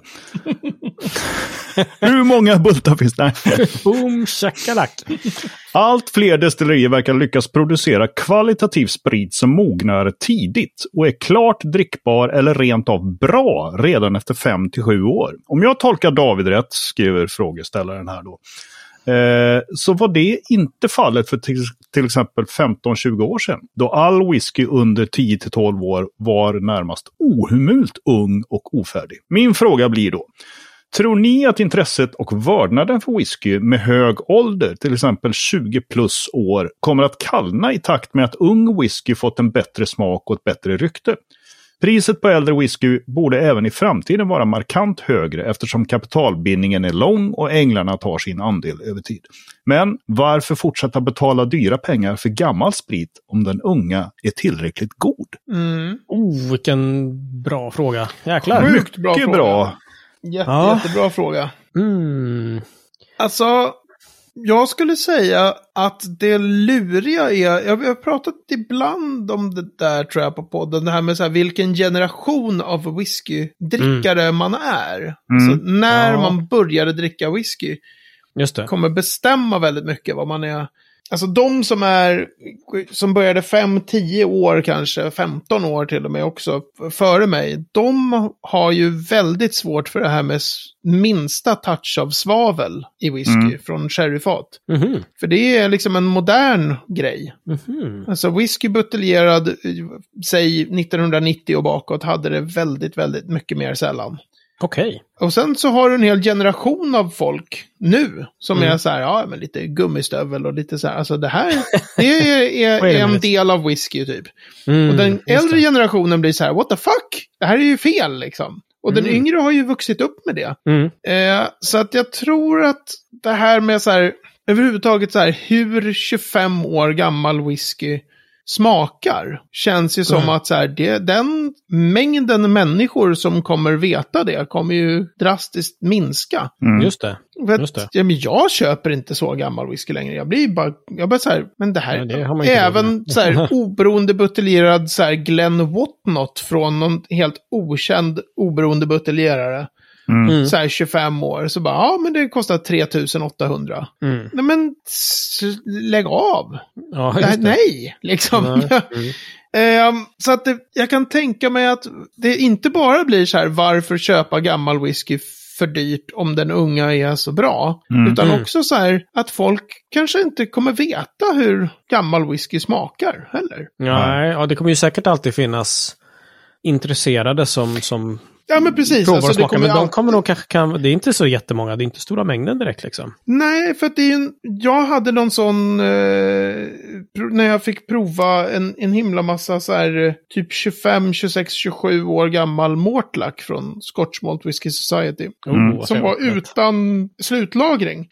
[SPEAKER 2] Hur många bultar finns det?
[SPEAKER 1] Boom, shakalak.
[SPEAKER 2] Allt fler destillerier verkar lyckas producera kvalitativ sprit som mognar tidigt och är klart drickbar eller rent av bra redan efter 5 till 7 år. Om jag tolkar David rätt, skriver frågeställaren här då, eh, så var det inte fallet för till, exempel 15-20 år sedan. Då all whisky under 10-12 år var närmast ohemult ung och ofärdig. Min fråga blir då, Tror ni att intresset och vördnaden för whisky med hög ålder, till exempel 20 plus år, kommer att kallna i takt med att ung whisky fått en bättre smak och ett bättre rykte? Priset på äldre whisky borde även i framtiden vara markant högre eftersom kapitalbindningen är lång och änglarna tar sin andel över tid. Men varför fortsätta betala dyra pengar för gammal sprit om den unga är tillräckligt god?
[SPEAKER 3] Mm.
[SPEAKER 1] Oh, vilken bra fråga. Jäklar.
[SPEAKER 3] Sjukt bra
[SPEAKER 2] Mycket
[SPEAKER 3] fråga.
[SPEAKER 2] bra.
[SPEAKER 3] Jätte,
[SPEAKER 1] Ja.
[SPEAKER 3] Jättebra fråga.
[SPEAKER 1] Mm.
[SPEAKER 3] Alltså, jag skulle säga att det luriga är, jag har pratat ibland om det där tror jag på podden, det här med så här, vilken generation av whiskydrickare man är. Alltså, när
[SPEAKER 1] Ja.
[SPEAKER 3] man började dricka whisky
[SPEAKER 1] Just det.
[SPEAKER 3] kommer bestämma väldigt mycket vad man är. Alltså de som är, som började 5-10 år kanske, 15 år till och med också, före mig, de har ju väldigt svårt för det här med minsta touch av svavel i whisky
[SPEAKER 2] Mm.
[SPEAKER 3] från sherryfat.
[SPEAKER 1] Mhm.
[SPEAKER 3] För det är liksom en modern grej.
[SPEAKER 1] Mhm.
[SPEAKER 3] Alltså whisky buteljerad, eh, säg 1990 och bakåt, hade det väldigt, väldigt mycket mer sällan.
[SPEAKER 1] Okej.
[SPEAKER 3] Och sen så har du en hel generation av folk nu som
[SPEAKER 1] Mm.
[SPEAKER 3] är så här, ja men lite gummistövel och lite så här, alltså det här, det är, är, är en del av whisky typ.
[SPEAKER 1] Mm,
[SPEAKER 3] Och den äldre generationen blir så här, what the fuck? Det här är ju fel liksom. Och den
[SPEAKER 1] Mm.
[SPEAKER 3] yngre har ju vuxit upp med det.
[SPEAKER 1] Mm.
[SPEAKER 3] Eh, så att jag tror att det här med så här, överhuvudtaget så här, hur 25 år gammal whisky smakar. Känns ju som
[SPEAKER 1] Mm.
[SPEAKER 3] att så här, det, den mängden människor som kommer veta det kommer ju drastiskt minska.
[SPEAKER 2] Mm.
[SPEAKER 1] Just det.
[SPEAKER 3] Att,
[SPEAKER 1] Just det.
[SPEAKER 3] Ja, men jag köper inte så gammal whisky längre. Jag blir bara, jag bara så här, men det här,
[SPEAKER 1] Ja, det
[SPEAKER 3] även så här oberoende buteljerad så här Glenn Whatnot från någon helt okänd oberoende buteljerare.
[SPEAKER 2] Mm.
[SPEAKER 1] Mm.
[SPEAKER 3] Så här 25 år, så bara, ja men det kostar 3800.
[SPEAKER 1] Mm.
[SPEAKER 3] Nej men, lägg av.
[SPEAKER 1] Ja, det.
[SPEAKER 3] nej, liksom.
[SPEAKER 1] Nej.
[SPEAKER 3] Ehm, så att det, jag kan tänka mig att det inte bara blir så här, varför köpa gammal whisky för dyrt om den unga är så bra.
[SPEAKER 2] Mm.
[SPEAKER 3] Utan
[SPEAKER 1] Mm.
[SPEAKER 3] också så här att folk kanske inte kommer veta hur gammal whisky smakar heller.
[SPEAKER 1] Nej, ja, det kommer ju säkert alltid finnas intresserade som, som
[SPEAKER 3] Ja men precis.
[SPEAKER 1] provar
[SPEAKER 3] Alltså,
[SPEAKER 1] och
[SPEAKER 3] det
[SPEAKER 1] smakar.
[SPEAKER 3] kommer
[SPEAKER 1] Men de kommer nog kanske kan, det är inte så jättemånga, det är inte stora mängder direkt liksom.
[SPEAKER 3] Nej, för att det är en, jag hade någon sån, eh, när jag fick prova en, en himla massa så här, eh, typ 25, 26, 27 år gammal Mortlack från Scotch Malt Whisky Society.
[SPEAKER 2] Mm.
[SPEAKER 1] vad
[SPEAKER 3] Som var utan slutlagring.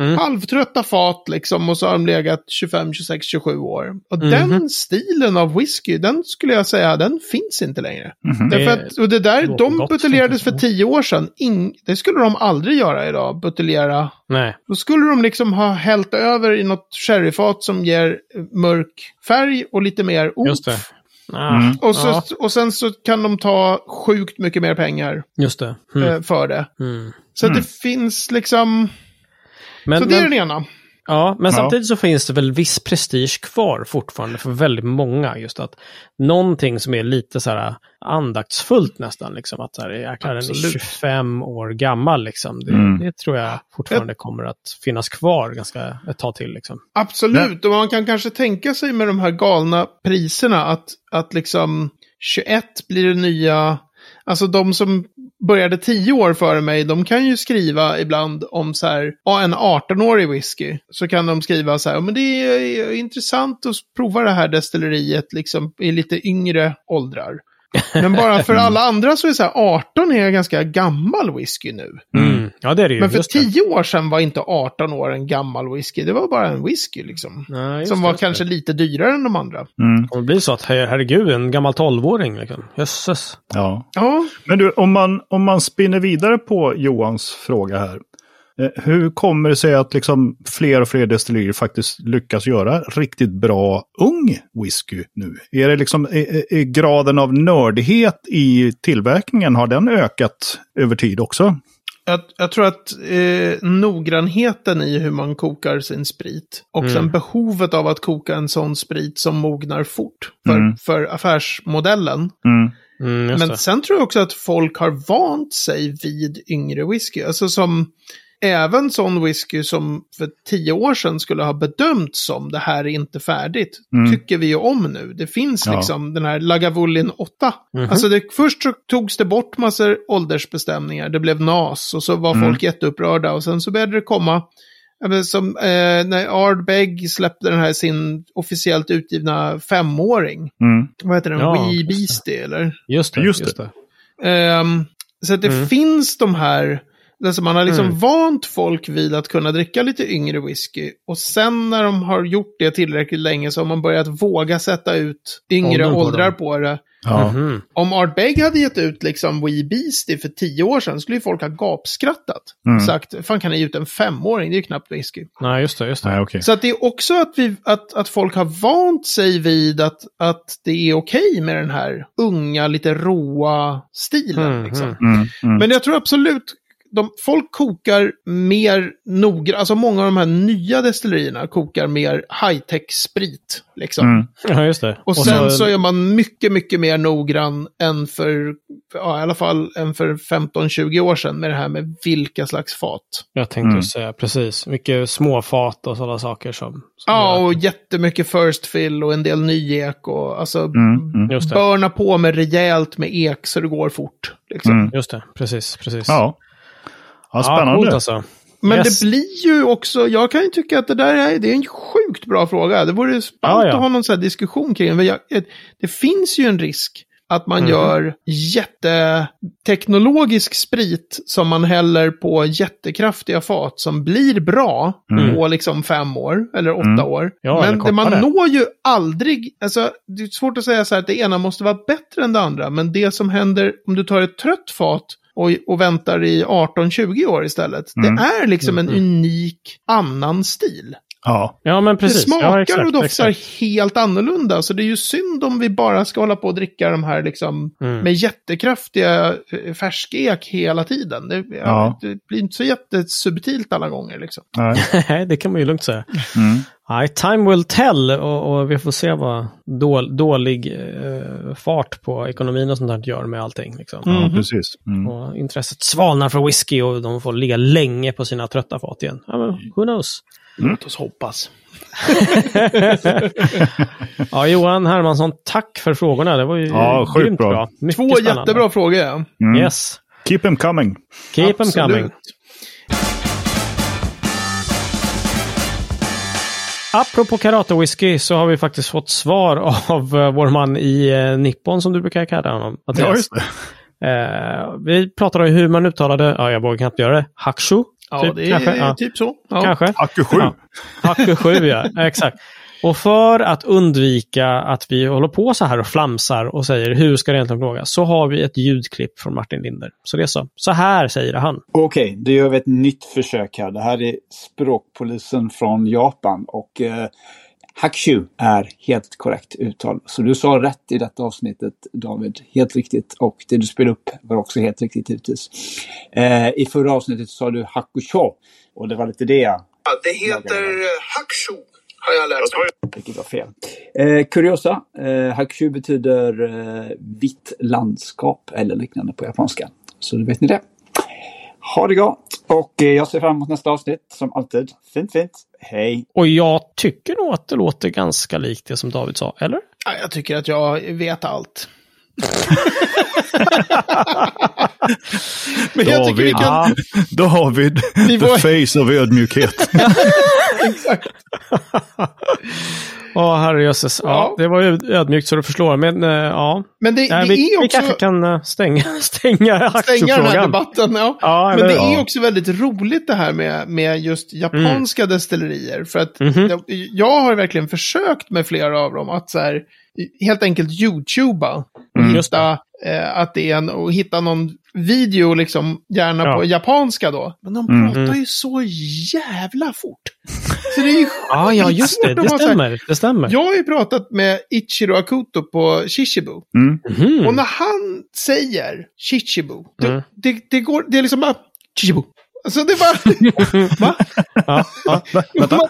[SPEAKER 1] Mm.
[SPEAKER 3] Halvtrötta fat liksom och så har de legat 25, 26, 27 år. Och
[SPEAKER 1] Mhm.
[SPEAKER 3] den stilen av whisky, den skulle jag säga, den finns inte längre.
[SPEAKER 1] Det
[SPEAKER 3] Därför att, och det där,
[SPEAKER 1] låter
[SPEAKER 3] de buteljerades för tio år sedan. Ing, det skulle de aldrig göra idag, buteljera
[SPEAKER 1] Nej.
[SPEAKER 3] då skulle de liksom ha hällt över i något sherryfat som ger mörk färg och lite mer oomph.
[SPEAKER 1] Just det. Ah,
[SPEAKER 2] Mm.
[SPEAKER 3] Och, så,
[SPEAKER 1] ja,
[SPEAKER 3] och sen så kan de ta sjukt mycket mer pengar
[SPEAKER 1] just det. Mm.
[SPEAKER 3] eh, för det.
[SPEAKER 1] Mm.
[SPEAKER 3] Så
[SPEAKER 2] Mm.
[SPEAKER 3] det finns liksom...
[SPEAKER 1] Men,
[SPEAKER 3] så det är
[SPEAKER 1] men,
[SPEAKER 3] den ena.
[SPEAKER 1] ja, men
[SPEAKER 2] Ja.
[SPEAKER 1] samtidigt så finns det väl viss prestige kvar fortfarande för väldigt många. Just att någonting som är lite så här andaktsfullt nästan. Liksom, att så här, jäklar, den är
[SPEAKER 3] Absolut.
[SPEAKER 1] 25 år gammal. Liksom. Det,
[SPEAKER 2] Mm.
[SPEAKER 1] det tror jag fortfarande kommer att finnas kvar ganska ett tag till. Liksom.
[SPEAKER 3] Absolut. Och man kan kanske tänka sig med de här galna priserna att, att liksom 21 blir det nya... Alltså de som började tio år före mig, de kan ju skriva ibland om så här, en 18-årig whisky. Så kan de skriva så här, men det är intressant att prova det här destilleriet liksom i lite yngre åldrar. Men bara för alla andra så är det så här, 18 är ganska gammal whisky nu.
[SPEAKER 1] Mm. Ja, det är det ju.
[SPEAKER 3] Men för
[SPEAKER 1] just det.
[SPEAKER 3] 10 år sedan var inte 18 år en gammal whisky. Det var bara en whisky liksom.
[SPEAKER 1] Nej,
[SPEAKER 3] Som
[SPEAKER 1] det,
[SPEAKER 3] var
[SPEAKER 1] just det.
[SPEAKER 3] kanske lite dyrare än de andra.
[SPEAKER 2] Mm.
[SPEAKER 1] Det blir så att, her- herregud, en gammal tolvåring liksom. Jösses.
[SPEAKER 2] Ja.
[SPEAKER 3] Ja,
[SPEAKER 2] Men du, om man, om man spinner vidare på Johans fråga här. Eh, Hur kommer det sig att liksom fler och fler destillerier faktiskt lyckas göra riktigt bra ung whisky nu? Är det liksom är, är- graden av nördighet i tillverkningen, har den ökat över tid också?
[SPEAKER 3] jag, jag tror att eh, noggrannheten i hur man kokar sin sprit och sen behovet av att koka en sån sprit som mognar fort för,
[SPEAKER 2] Mm.
[SPEAKER 3] för affärsmodellen.
[SPEAKER 2] Mm.
[SPEAKER 1] Mm,
[SPEAKER 3] Men sen tror jag också att folk har vant sig vid yngre whisky. Alltså som även sån whisky som för tio år sedan skulle ha bedömts som det här är inte färdigt,
[SPEAKER 2] Mm.
[SPEAKER 3] tycker vi ju om nu. Det finns
[SPEAKER 2] Ja.
[SPEAKER 3] liksom den här Lagavulin 8.
[SPEAKER 1] Mhm.
[SPEAKER 3] Alltså det, först så togs det bort massor åldersbestämningar, det blev NAS och så var
[SPEAKER 2] Mm.
[SPEAKER 3] folk jätteupprörda och sen så började det komma Som eh, när Ardbeg släppte den här sin officiellt utgivna femåring.
[SPEAKER 2] Mm.
[SPEAKER 3] Vad heter den?
[SPEAKER 1] Ja,
[SPEAKER 3] Wee
[SPEAKER 1] det.
[SPEAKER 3] Beastie eller?
[SPEAKER 1] Just det.
[SPEAKER 2] Just
[SPEAKER 1] Just
[SPEAKER 2] det.
[SPEAKER 1] det.
[SPEAKER 3] Ehm, så att det
[SPEAKER 1] Mm.
[SPEAKER 3] finns de här, alltså man har liksom
[SPEAKER 1] Mm.
[SPEAKER 3] vant folk vid att kunna dricka lite yngre whisky. Och sen när de har gjort det tillräckligt länge så har man börjat våga sätta ut yngre
[SPEAKER 1] på
[SPEAKER 3] åldrar
[SPEAKER 1] dem.
[SPEAKER 3] på det.
[SPEAKER 2] Ja.
[SPEAKER 1] Mhm.
[SPEAKER 3] Om Art Beg hade gett ut liksom Wee Beastie för tio år sedan skulle ju folk ha gapskrattat.
[SPEAKER 2] Mm.
[SPEAKER 3] Sagt, fan kan ni ge ut en femåring? Det är ju knappt whisky.
[SPEAKER 1] Nej, just det. Just det.
[SPEAKER 2] Nej, okej.
[SPEAKER 3] Så att det är också att, vi, att, att folk har vant sig vid att, att det är okej med den här unga, lite råa stilen.
[SPEAKER 1] Mm,
[SPEAKER 3] liksom.
[SPEAKER 1] mm.
[SPEAKER 2] Mm. Mm.
[SPEAKER 3] Men jag tror absolut, de, folk kokar mer noggrant, alltså många av de här nya destillerierna kokar mer high-tech sprit. Liksom.
[SPEAKER 2] Mm.
[SPEAKER 1] Ja, just det.
[SPEAKER 3] Och sen så, är man mycket, mycket mer noggrann än för, ja, i alla fall än för 15-20 år sedan med det här med vilka slags fat.
[SPEAKER 1] Jag tänkte
[SPEAKER 2] Mm.
[SPEAKER 1] säga precis. Mycket småfat och sådana saker som... som
[SPEAKER 3] Ja,
[SPEAKER 1] gör-
[SPEAKER 3] och jättemycket first fill och en del nyek och alltså
[SPEAKER 2] Mm. Mm.
[SPEAKER 3] Börna på med rejält med ek så det går fort. Liksom.
[SPEAKER 2] Mm.
[SPEAKER 1] Just det. Precis, precis.
[SPEAKER 2] Ja. Ja,
[SPEAKER 1] Ja,
[SPEAKER 2] spännande.
[SPEAKER 1] coolt alltså.
[SPEAKER 3] Men
[SPEAKER 1] Yes.
[SPEAKER 3] det blir ju också, jag kan ju tycka att det där är, det är en sjukt bra fråga. Det vore spännande
[SPEAKER 1] Ja, ja.
[SPEAKER 3] att ha någon sån här diskussion kring det. Det finns ju en risk att man
[SPEAKER 1] Mhm.
[SPEAKER 3] gör jätteteknologisk sprit som man häller på jättekraftiga fat som blir bra
[SPEAKER 2] Mm.
[SPEAKER 3] på liksom fem år eller åtta
[SPEAKER 2] Mm.
[SPEAKER 3] år.
[SPEAKER 1] Ja,
[SPEAKER 3] men det man når ju aldrig, alltså det är svårt att säga så här att det ena måste vara bättre än det andra. Men det som händer om du tar ett trött fat och, och väntar i 18-20 år istället.
[SPEAKER 2] Mm.
[SPEAKER 3] Det är liksom en
[SPEAKER 1] Mm.
[SPEAKER 3] unik annan stil.
[SPEAKER 2] Ja.
[SPEAKER 1] Ja, men precis.
[SPEAKER 3] Det smakar
[SPEAKER 1] ja, exakt,
[SPEAKER 3] och doftar
[SPEAKER 1] exakt.
[SPEAKER 3] helt annorlunda. Så det är ju synd om vi bara ska hålla på och dricka de här liksom
[SPEAKER 1] Mm.
[SPEAKER 3] med jättekraftiga eh, färskek hela tiden. Det, ja.
[SPEAKER 2] Ja.
[SPEAKER 3] det blir inte så jättesubtilt alla gånger liksom.
[SPEAKER 2] Nej,
[SPEAKER 1] det kan man ju lugnt säga.
[SPEAKER 2] Mm.
[SPEAKER 1] Nej, time will tell och, och vi får se vad dål, dålig eh, fart på ekonomin och sånt där gör med allting. Liksom.
[SPEAKER 2] Ja,
[SPEAKER 3] Mhm.
[SPEAKER 2] precis. Mm.
[SPEAKER 1] Och intresset svalnar för whisky och de får ligga länge på sina trötta fat igen. Ja, men who knows?
[SPEAKER 3] Låt oss hoppas.
[SPEAKER 1] Ja, Johan Hermansson, tack för frågorna. Det var ju
[SPEAKER 2] Ja,
[SPEAKER 1] grymt
[SPEAKER 2] bra.
[SPEAKER 1] bra.
[SPEAKER 3] Två
[SPEAKER 1] spännande.
[SPEAKER 3] jättebra frågor.
[SPEAKER 2] Mm.
[SPEAKER 1] Yes.
[SPEAKER 2] Keep them coming.
[SPEAKER 1] Keep them
[SPEAKER 3] Absolut.
[SPEAKER 1] coming. Apropå karate-whisky så har vi faktiskt fått svar av eh, vår man i eh, Nippon som du brukar kalla honom. Mattias.
[SPEAKER 2] Ja, just det.
[SPEAKER 1] Eh, vi pratade om hur man uttalade, ja jag vågar knappt göra det, Hakushu.
[SPEAKER 3] Ja,
[SPEAKER 1] typ,
[SPEAKER 3] det är
[SPEAKER 1] kanske. Ja,
[SPEAKER 3] typ så. Ja.
[SPEAKER 1] kanske.
[SPEAKER 2] 7.
[SPEAKER 1] Ja. Hakushu, ja. Exakt. Och för att undvika att vi håller på så här och flamsar och säger hur ska det egentligen fråga så har vi ett ljudklipp från Martin Linder. Så det är så. Så här säger han.
[SPEAKER 4] Okej, då gör vi ett nytt försök här. Det här är språkpolisen från Japan och eh, Hakushu är helt korrekt uttal. Så du sa rätt i detta avsnittet David. Helt riktigt. Och det du spelade upp var också helt riktigt givetvis. Eh, I förra avsnittet sa du Hakusho. Och det var lite det jag
[SPEAKER 5] Det heter Hakushu, har jag lärt mig.
[SPEAKER 4] vilket var fel. Eh, kuriosa. Eh, Hakushu betyder eh, vitt landskap eller liknande på japanska. Så då vet ni det. Ha det gott! Och eh, jag ser fram emot nästa avsnitt som alltid. Fint, fint. Hej!
[SPEAKER 1] Och jag tycker nog att det låter ganska likt det som David sa, eller?
[SPEAKER 3] Ja, jag tycker att jag vet allt. Men jag tycker vi
[SPEAKER 2] David.
[SPEAKER 3] kan...
[SPEAKER 2] David,
[SPEAKER 3] Vi
[SPEAKER 2] the
[SPEAKER 3] var-
[SPEAKER 2] face of ödmjukhet.
[SPEAKER 3] Exakt.
[SPEAKER 1] Åh, herrejösses. Ja,
[SPEAKER 3] Ja.
[SPEAKER 1] det var ju ödmjukt så du förstår. Men eh, ja,
[SPEAKER 3] Men det,
[SPEAKER 1] Nej,
[SPEAKER 3] det
[SPEAKER 1] vi,
[SPEAKER 3] är
[SPEAKER 1] vi
[SPEAKER 3] också...
[SPEAKER 1] kanske kan eh, stänga, stänga
[SPEAKER 3] stänga den här debatten. Ja.
[SPEAKER 1] Ja,
[SPEAKER 3] Men det
[SPEAKER 1] hur?
[SPEAKER 3] är
[SPEAKER 2] Ja.
[SPEAKER 3] också väldigt roligt det här med, med just japanska destillerier. För att
[SPEAKER 1] Mhm.
[SPEAKER 3] jag, jag har verkligen försökt med flera av dem att så här, helt enkelt YouTuba.
[SPEAKER 1] Mm, just
[SPEAKER 3] hitta, eh, att det är en, och hitta någon video, liksom, gärna
[SPEAKER 1] Ja.
[SPEAKER 3] på japanska då. Men de
[SPEAKER 2] Mm.
[SPEAKER 3] pratar ju så jävla fort. Så det är ju
[SPEAKER 1] Ja, ja, just det. Det stämmer. Det stämmer.
[SPEAKER 3] Jag har ju pratat med Ichiro Akuto på Shishibu.
[SPEAKER 2] Mm.
[SPEAKER 1] Mhm.
[SPEAKER 3] Och när han säger Chichibu, det,
[SPEAKER 1] Mm.
[SPEAKER 3] det, det går, det är liksom bara Chichibu. Alltså det är bara, va?
[SPEAKER 1] Ja, ja.
[SPEAKER 2] Vänta.
[SPEAKER 3] Man,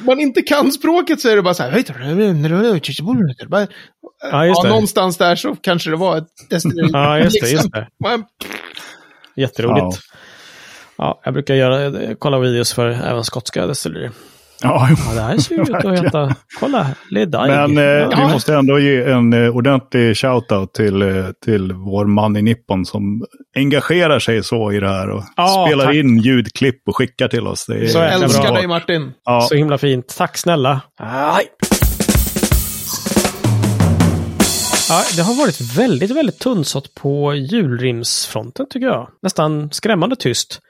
[SPEAKER 3] man inte kan språket så är det bara så här,
[SPEAKER 1] Ja,
[SPEAKER 3] ja, någonstans där så kanske det var ett destilleri.
[SPEAKER 1] Ja, just det. Just det.
[SPEAKER 3] Man-
[SPEAKER 1] Jätteroligt. Ja. jag brukar göra, kolla videos för även skotska destillerier.
[SPEAKER 2] Ja,
[SPEAKER 1] Ja, det här ser ju ut att heta... Kolla, Ledaig.
[SPEAKER 2] Men eh,
[SPEAKER 1] ja.
[SPEAKER 2] vi måste ändå ge en eh, ordentlig shout-out till, eh, till vår man i Nippon som engagerar sig så i det här och
[SPEAKER 1] Ja,
[SPEAKER 2] spelar
[SPEAKER 1] tack.
[SPEAKER 2] in ljudklipp och skickar till oss. Det är
[SPEAKER 1] Så jäkla
[SPEAKER 3] Älskar
[SPEAKER 1] bra.
[SPEAKER 3] dig Martin.
[SPEAKER 2] Ja,
[SPEAKER 1] Så himla fint. Tack snälla. Aj. Ja, det har varit väldigt, väldigt tunnsått på julrimsfronten tycker jag. Nästan skrämmande tyst.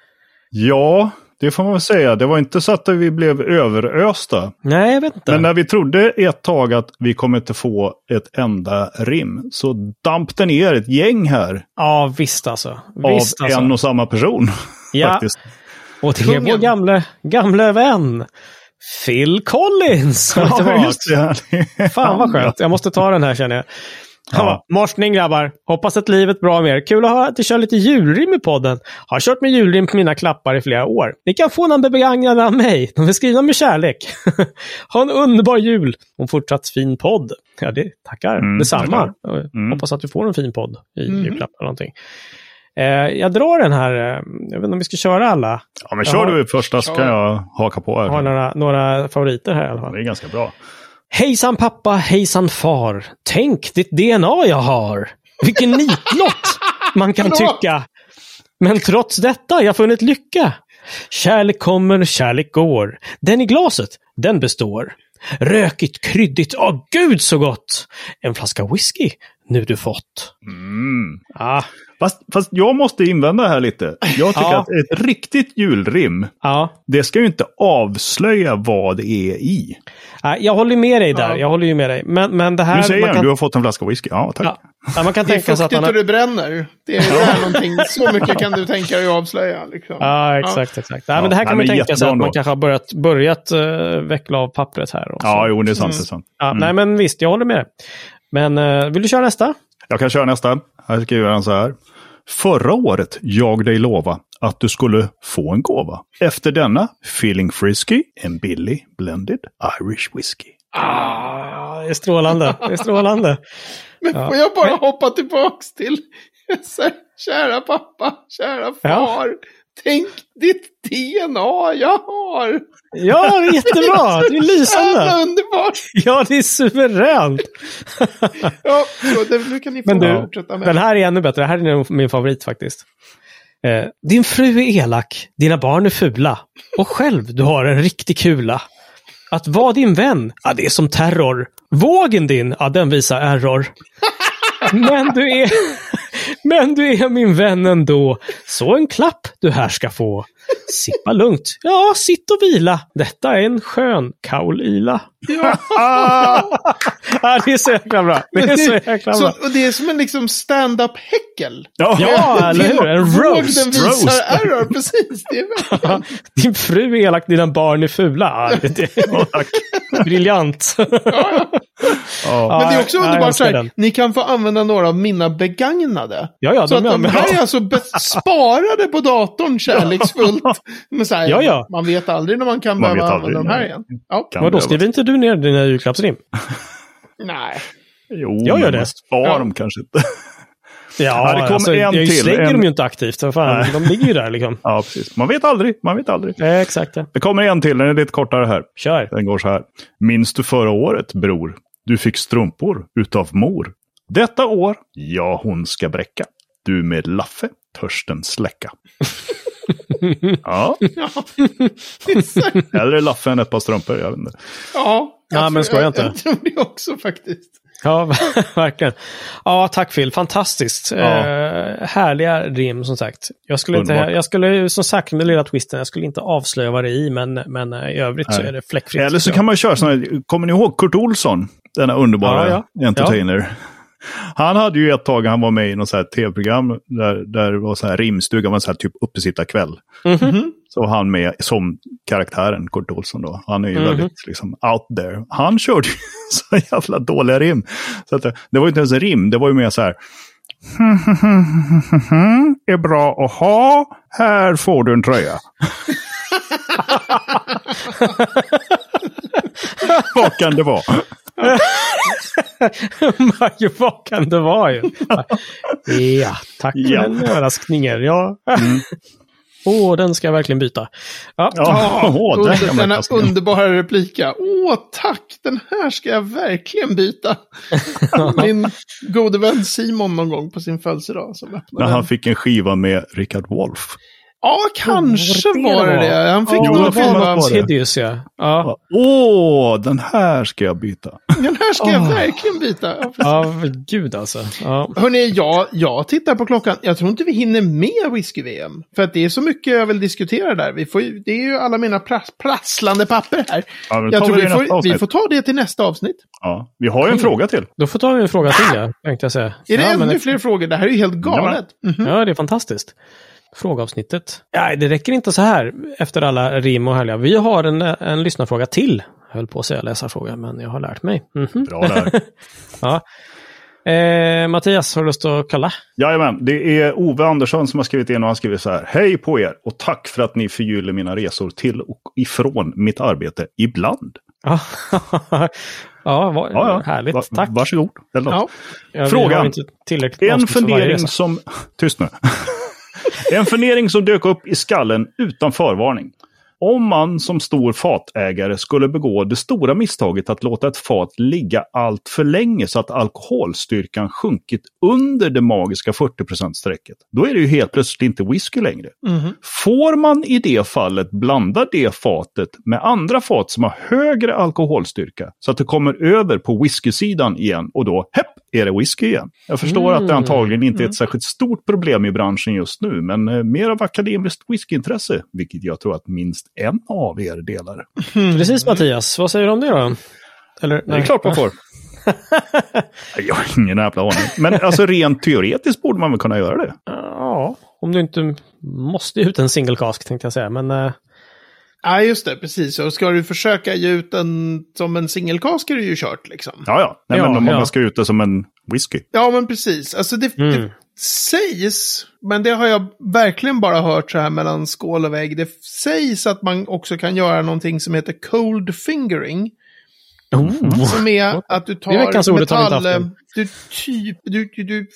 [SPEAKER 2] ja, det får man väl säga. Det var inte så att vi blev överösta.
[SPEAKER 1] Nej, jag vet inte.
[SPEAKER 2] Men när vi trodde ett tag att vi kommer inte få ett enda rim så damp det ner ett gäng här
[SPEAKER 1] Ja, visst alltså.
[SPEAKER 2] av
[SPEAKER 1] Visst, alltså.
[SPEAKER 2] en och samma person.
[SPEAKER 1] Ja.
[SPEAKER 2] faktiskt.
[SPEAKER 1] Och det är vår gamle, gamle vän. Phil Collins.
[SPEAKER 2] Ja, just det.
[SPEAKER 1] Fan vad skönt. Jag måste ta den här känner jag. Ja. Morsning grabbar. Hoppas att livet bra med er. Kul att höra att du kör lite julrim i podden. Har kört med julrim på mina klappar i flera år. Ni kan få någon begagnade av mig. De är skrivna med kärlek. ha en underbar jul och en fortsatt fin podd. Ja, det tackar.
[SPEAKER 2] Mm,
[SPEAKER 1] Detsamma.
[SPEAKER 2] tackar. Mm.
[SPEAKER 1] Hoppas att du får en fin podd i
[SPEAKER 3] Mhm.
[SPEAKER 1] julklapp eller någonting. Eh, jag drar den här. Eh, jag vet inte om vi ska köra alla.
[SPEAKER 2] Ja, men
[SPEAKER 1] Jag
[SPEAKER 2] kör
[SPEAKER 1] har-
[SPEAKER 2] du första så kan jag haka på.
[SPEAKER 1] Jag har
[SPEAKER 2] Här.
[SPEAKER 1] några, några favoriter här i alla fall.
[SPEAKER 2] Det är ganska bra.
[SPEAKER 1] Hejsan pappa, hejsan far. Tänk ditt DNA jag har. Vilken nitlott man kan tycka. Men trots detta jag funnit lycka. Kärlek kommer, kärlek går. Den i glaset, den består. Rökigt, kryddigt, åh gud så gott! En flaska whisky, nu du fått.
[SPEAKER 2] Mm.
[SPEAKER 1] Ah,
[SPEAKER 2] Fast, fast jag måste invända här lite. Jag tycker
[SPEAKER 1] Ja.
[SPEAKER 2] att ett riktigt julrim,
[SPEAKER 1] ja.
[SPEAKER 2] det ska ju inte avslöja vad det är i.
[SPEAKER 1] Jag håller med dig där,
[SPEAKER 3] Ja.
[SPEAKER 1] jag håller ju med dig. Men, men det här...
[SPEAKER 2] Nu säger
[SPEAKER 1] man
[SPEAKER 2] jag,
[SPEAKER 1] kan,
[SPEAKER 2] du har fått en flaska whisky. Ja, tack.
[SPEAKER 1] ja, ja, man kan
[SPEAKER 3] Det är
[SPEAKER 1] tänka sig att
[SPEAKER 3] fuktigt och det bränner. Det är det är någonting. Så mycket kan du tänka dig att avslöja. Liksom.
[SPEAKER 1] Ja, exakt, exakt. Nej,
[SPEAKER 2] Ja,
[SPEAKER 1] men det här
[SPEAKER 2] nej,
[SPEAKER 1] kan man tänka sig att man kanske har börjat, börjat uh, veckla av pappret här. Och så.
[SPEAKER 2] Ja, jo, det är sant.
[SPEAKER 3] Mm.
[SPEAKER 2] Det är sant.
[SPEAKER 1] Ja, Nej, men visst, jag håller med. Men eh, vill du köra nästa?
[SPEAKER 2] Jag kan köra nästa. Här skriver han så här. Förra året jag dig lova att du skulle få en gåva. Efter denna, feeling frisky, en billig blended Irish whisky.
[SPEAKER 1] Ah, det är strålande. Det är strålande.
[SPEAKER 3] Men
[SPEAKER 1] Ja.
[SPEAKER 3] får jag bara hoppa tillbaks till kära pappa, kära far. Tänk ditt DNA jag har.
[SPEAKER 1] Ja, det är jättebra. Det är
[SPEAKER 3] Jävla
[SPEAKER 1] lysande.
[SPEAKER 3] underbart.
[SPEAKER 1] Ja, det är suveränt.
[SPEAKER 3] Ja, det, nu kan ni få
[SPEAKER 1] Men du,
[SPEAKER 3] fortsätta med.
[SPEAKER 1] Den här är ännu bättre. Det här är min favorit faktiskt. Eh, din fru är elak, dina barn är fula. Och själv, du har en riktig kula. Att vara din vän, ja det är som terror. Vågen din, ja den visar error. Men du är, men du är min vän ändå. Så en klapp du här ska få. Sippa lugnt. Ja, sitt och vila. Detta är en skön kaolila.
[SPEAKER 3] Ja,
[SPEAKER 1] Ja, det är så jäkla bra. Det är så jäkla
[SPEAKER 3] så,
[SPEAKER 1] bra.
[SPEAKER 3] och det är som en liksom stand-up häckel.
[SPEAKER 1] Ja, eller hur? En roast.
[SPEAKER 3] den visar
[SPEAKER 2] roast.
[SPEAKER 3] error, precis. Det är.
[SPEAKER 1] Din fru är elak, dina barn är fula. Ja, det, det, briljant.
[SPEAKER 2] Ja.
[SPEAKER 3] Men det är också
[SPEAKER 1] Ja,
[SPEAKER 3] underbart så
[SPEAKER 1] älskar
[SPEAKER 3] här, ni kan få använda några av mina begagnade.
[SPEAKER 1] Ja, ja,
[SPEAKER 3] Så
[SPEAKER 1] de
[SPEAKER 3] att de
[SPEAKER 1] är
[SPEAKER 3] här är alltså sparade på datorn kärleksfullt. Men så här,
[SPEAKER 1] Ja, ja.
[SPEAKER 3] Man vet aldrig när man kan
[SPEAKER 2] Man
[SPEAKER 3] behöva
[SPEAKER 2] aldrig,
[SPEAKER 3] använda de här
[SPEAKER 2] nej.
[SPEAKER 3] igen. Ja.
[SPEAKER 2] Kan
[SPEAKER 1] Vadå, skriver inte du ner dina julklappsrim?
[SPEAKER 3] Nej.
[SPEAKER 2] Jo,
[SPEAKER 1] Jag gör
[SPEAKER 2] men
[SPEAKER 1] det.
[SPEAKER 2] sparar
[SPEAKER 3] Ja.
[SPEAKER 2] dem kanske inte.
[SPEAKER 1] Ja,
[SPEAKER 2] Ja, det kommer
[SPEAKER 1] alltså,
[SPEAKER 2] en
[SPEAKER 1] jag
[SPEAKER 2] till.
[SPEAKER 1] slänger
[SPEAKER 2] En-
[SPEAKER 1] dem ju inte aktivt. Fan,
[SPEAKER 2] Nej.
[SPEAKER 1] de ligger ju där liksom.
[SPEAKER 2] Ja, precis. Man vet aldrig. Man vet aldrig.
[SPEAKER 1] Eh, exakt. Ja.
[SPEAKER 2] Det kommer en till. Den är lite kortare här.
[SPEAKER 1] Kör.
[SPEAKER 2] Den går så här. Minns du förra året, bror? Du fick strumpor utav mor. Detta år, ja, hon ska bräcka. Du med Laffe, törsten släcka. ja,
[SPEAKER 3] Ja.
[SPEAKER 2] eller Laffe än ett par strumpor. Jag vet inte.
[SPEAKER 3] ja.
[SPEAKER 1] Ja, men skoja
[SPEAKER 3] jag,
[SPEAKER 1] inte.
[SPEAKER 3] Jag tror det också faktiskt.
[SPEAKER 1] Ja, verkligen. Ja, tack Phil. Fantastiskt.
[SPEAKER 2] Ja.
[SPEAKER 1] Eh, härliga rim, som sagt. Jag skulle, inte, jag skulle, som sagt, med lilla twisten, jag skulle inte avslöja vad det är i, men, men eh, i övrigt så
[SPEAKER 2] Nej.
[SPEAKER 1] är det fläckfritt.
[SPEAKER 2] Eller så
[SPEAKER 1] Ja.
[SPEAKER 2] kan man köra sådana kommer ni ihåg Kurt Olsson? Denna underbara
[SPEAKER 1] Ja, ja.
[SPEAKER 2] entertainer. Han hade ju ett tag, han var med i något så här tv-program där, där det var så här rimstuga, man så här typ uppesittarkväll.
[SPEAKER 1] Mhm.
[SPEAKER 2] Så var han med som karaktären, Kurt Olsson då. Han är ju
[SPEAKER 1] Mhm.
[SPEAKER 2] väldigt liksom out there. Han körde ju så jävla dåliga rim. Så att, det- var ju inte ens en rim, det var ju mer så här. är bra att ha, här får du en tröja. Vad kan det vara?
[SPEAKER 1] Ju, vad kan det vara ju? ja, tack för
[SPEAKER 2] Ja.
[SPEAKER 1] den överraskningen. Ja. Åh, den ska jag verkligen byta. Ja,
[SPEAKER 2] Ja, där
[SPEAKER 3] under,
[SPEAKER 2] man
[SPEAKER 3] denna underbara replika. Åh, tack! Den här ska jag verkligen byta. Min gode vän Simon någon gång på sin födelsedag. Som
[SPEAKER 2] När
[SPEAKER 3] den.
[SPEAKER 2] han fick en skiva med Richard Wolff.
[SPEAKER 3] Ja, kanske
[SPEAKER 1] Vad
[SPEAKER 3] var
[SPEAKER 1] det
[SPEAKER 3] det. Han fick
[SPEAKER 2] jag något var det.
[SPEAKER 1] Hideous, ja. ja.
[SPEAKER 2] Åh, den här ska jag byta.
[SPEAKER 3] Den här ska jag
[SPEAKER 1] Åh.
[SPEAKER 3] verkligen byta. Ja.
[SPEAKER 1] Ja, gud alltså. Ja.
[SPEAKER 3] Hörrni, jag, jag tittar på klockan. Jag tror inte vi hinner med whisky-VM. För att det är så mycket jag vill diskutera där. Vi får, det är ju alla mina pras, prasslande papper här.
[SPEAKER 2] Ja, men
[SPEAKER 3] Jag tror
[SPEAKER 2] vi
[SPEAKER 3] får, vi får ta det till nästa avsnitt.
[SPEAKER 2] Ja, vi har ju en fråga till.
[SPEAKER 1] Då får ta en fråga till, ja, tänkte jag säga.
[SPEAKER 3] Är det
[SPEAKER 1] ja,
[SPEAKER 3] ännu
[SPEAKER 1] men-
[SPEAKER 3] fler frågor? Det här är ju helt galet. Mhm.
[SPEAKER 1] Ja, det är fantastiskt. Frågeavsnittet. Nej, det räcker inte så här efter alla rim och härliga. Vi har en, en lyssnarfråga till. Jag höll på att säga läsarfråga, men jag har lärt mig. Mhm.
[SPEAKER 2] Bra där.
[SPEAKER 1] Ja. Eh, Mattias, har du lust att kalla?
[SPEAKER 2] Jajamän, det är Ove Andersson som har skrivit in och han skriver så här. Hej på er och tack för att ni förgyller mina resor till och ifrån mitt arbete ibland.
[SPEAKER 1] Ja, vad,
[SPEAKER 2] Ja, ja.
[SPEAKER 1] härligt.
[SPEAKER 2] Va-
[SPEAKER 1] Tack.
[SPEAKER 2] Varsågod. Eller något.
[SPEAKER 3] Ja.
[SPEAKER 2] Frågan. En fundering som... Tyst nu. en fundering som dök upp i skallen utan förvarning. Om man som stor fatägare skulle begå det stora misstaget att låta ett fat ligga allt för länge så att alkoholstyrkan sjunkit under det magiska 40%-strecket, då är det ju helt plötsligt inte whisky längre.
[SPEAKER 3] Mhm.
[SPEAKER 2] Får man i det fallet blanda det fatet med andra fat som har högre alkoholstyrka så att det kommer över på whiskysidan igen och då, hepp, är det whisky igen. Jag förstår att det
[SPEAKER 1] Mm.
[SPEAKER 2] antagligen inte är ett särskilt stort problem i branschen just nu, men eh, mer av akademiskt whiskyintresse, vilket jag tror att minst en av er delar.
[SPEAKER 1] Precis Mattias, vad säger du om det då? Eller,
[SPEAKER 2] Det är klart man får. jag har ingen jävla aning. Men alltså rent teoretiskt borde man väl kunna göra det.
[SPEAKER 1] Ja, om du inte måste ut en single cask tänkte jag säga. Men eh,
[SPEAKER 3] Ja, just det. Precis. Och ska du försöka ge ut den som en singelkask är det ju kört liksom.
[SPEAKER 2] Ja, ja. Nej,
[SPEAKER 1] Ja,
[SPEAKER 2] men om
[SPEAKER 1] ja.
[SPEAKER 2] man ska ut det som en whisky.
[SPEAKER 3] Ja, men precis. Alltså det,
[SPEAKER 1] Mm.
[SPEAKER 3] det sägs, men det har jag verkligen bara hört så här mellan skål och vägg. Det sägs att man också kan göra någonting som heter cold fingering.
[SPEAKER 1] oh.
[SPEAKER 3] Som är att du tar metall... Du, typ, du, du,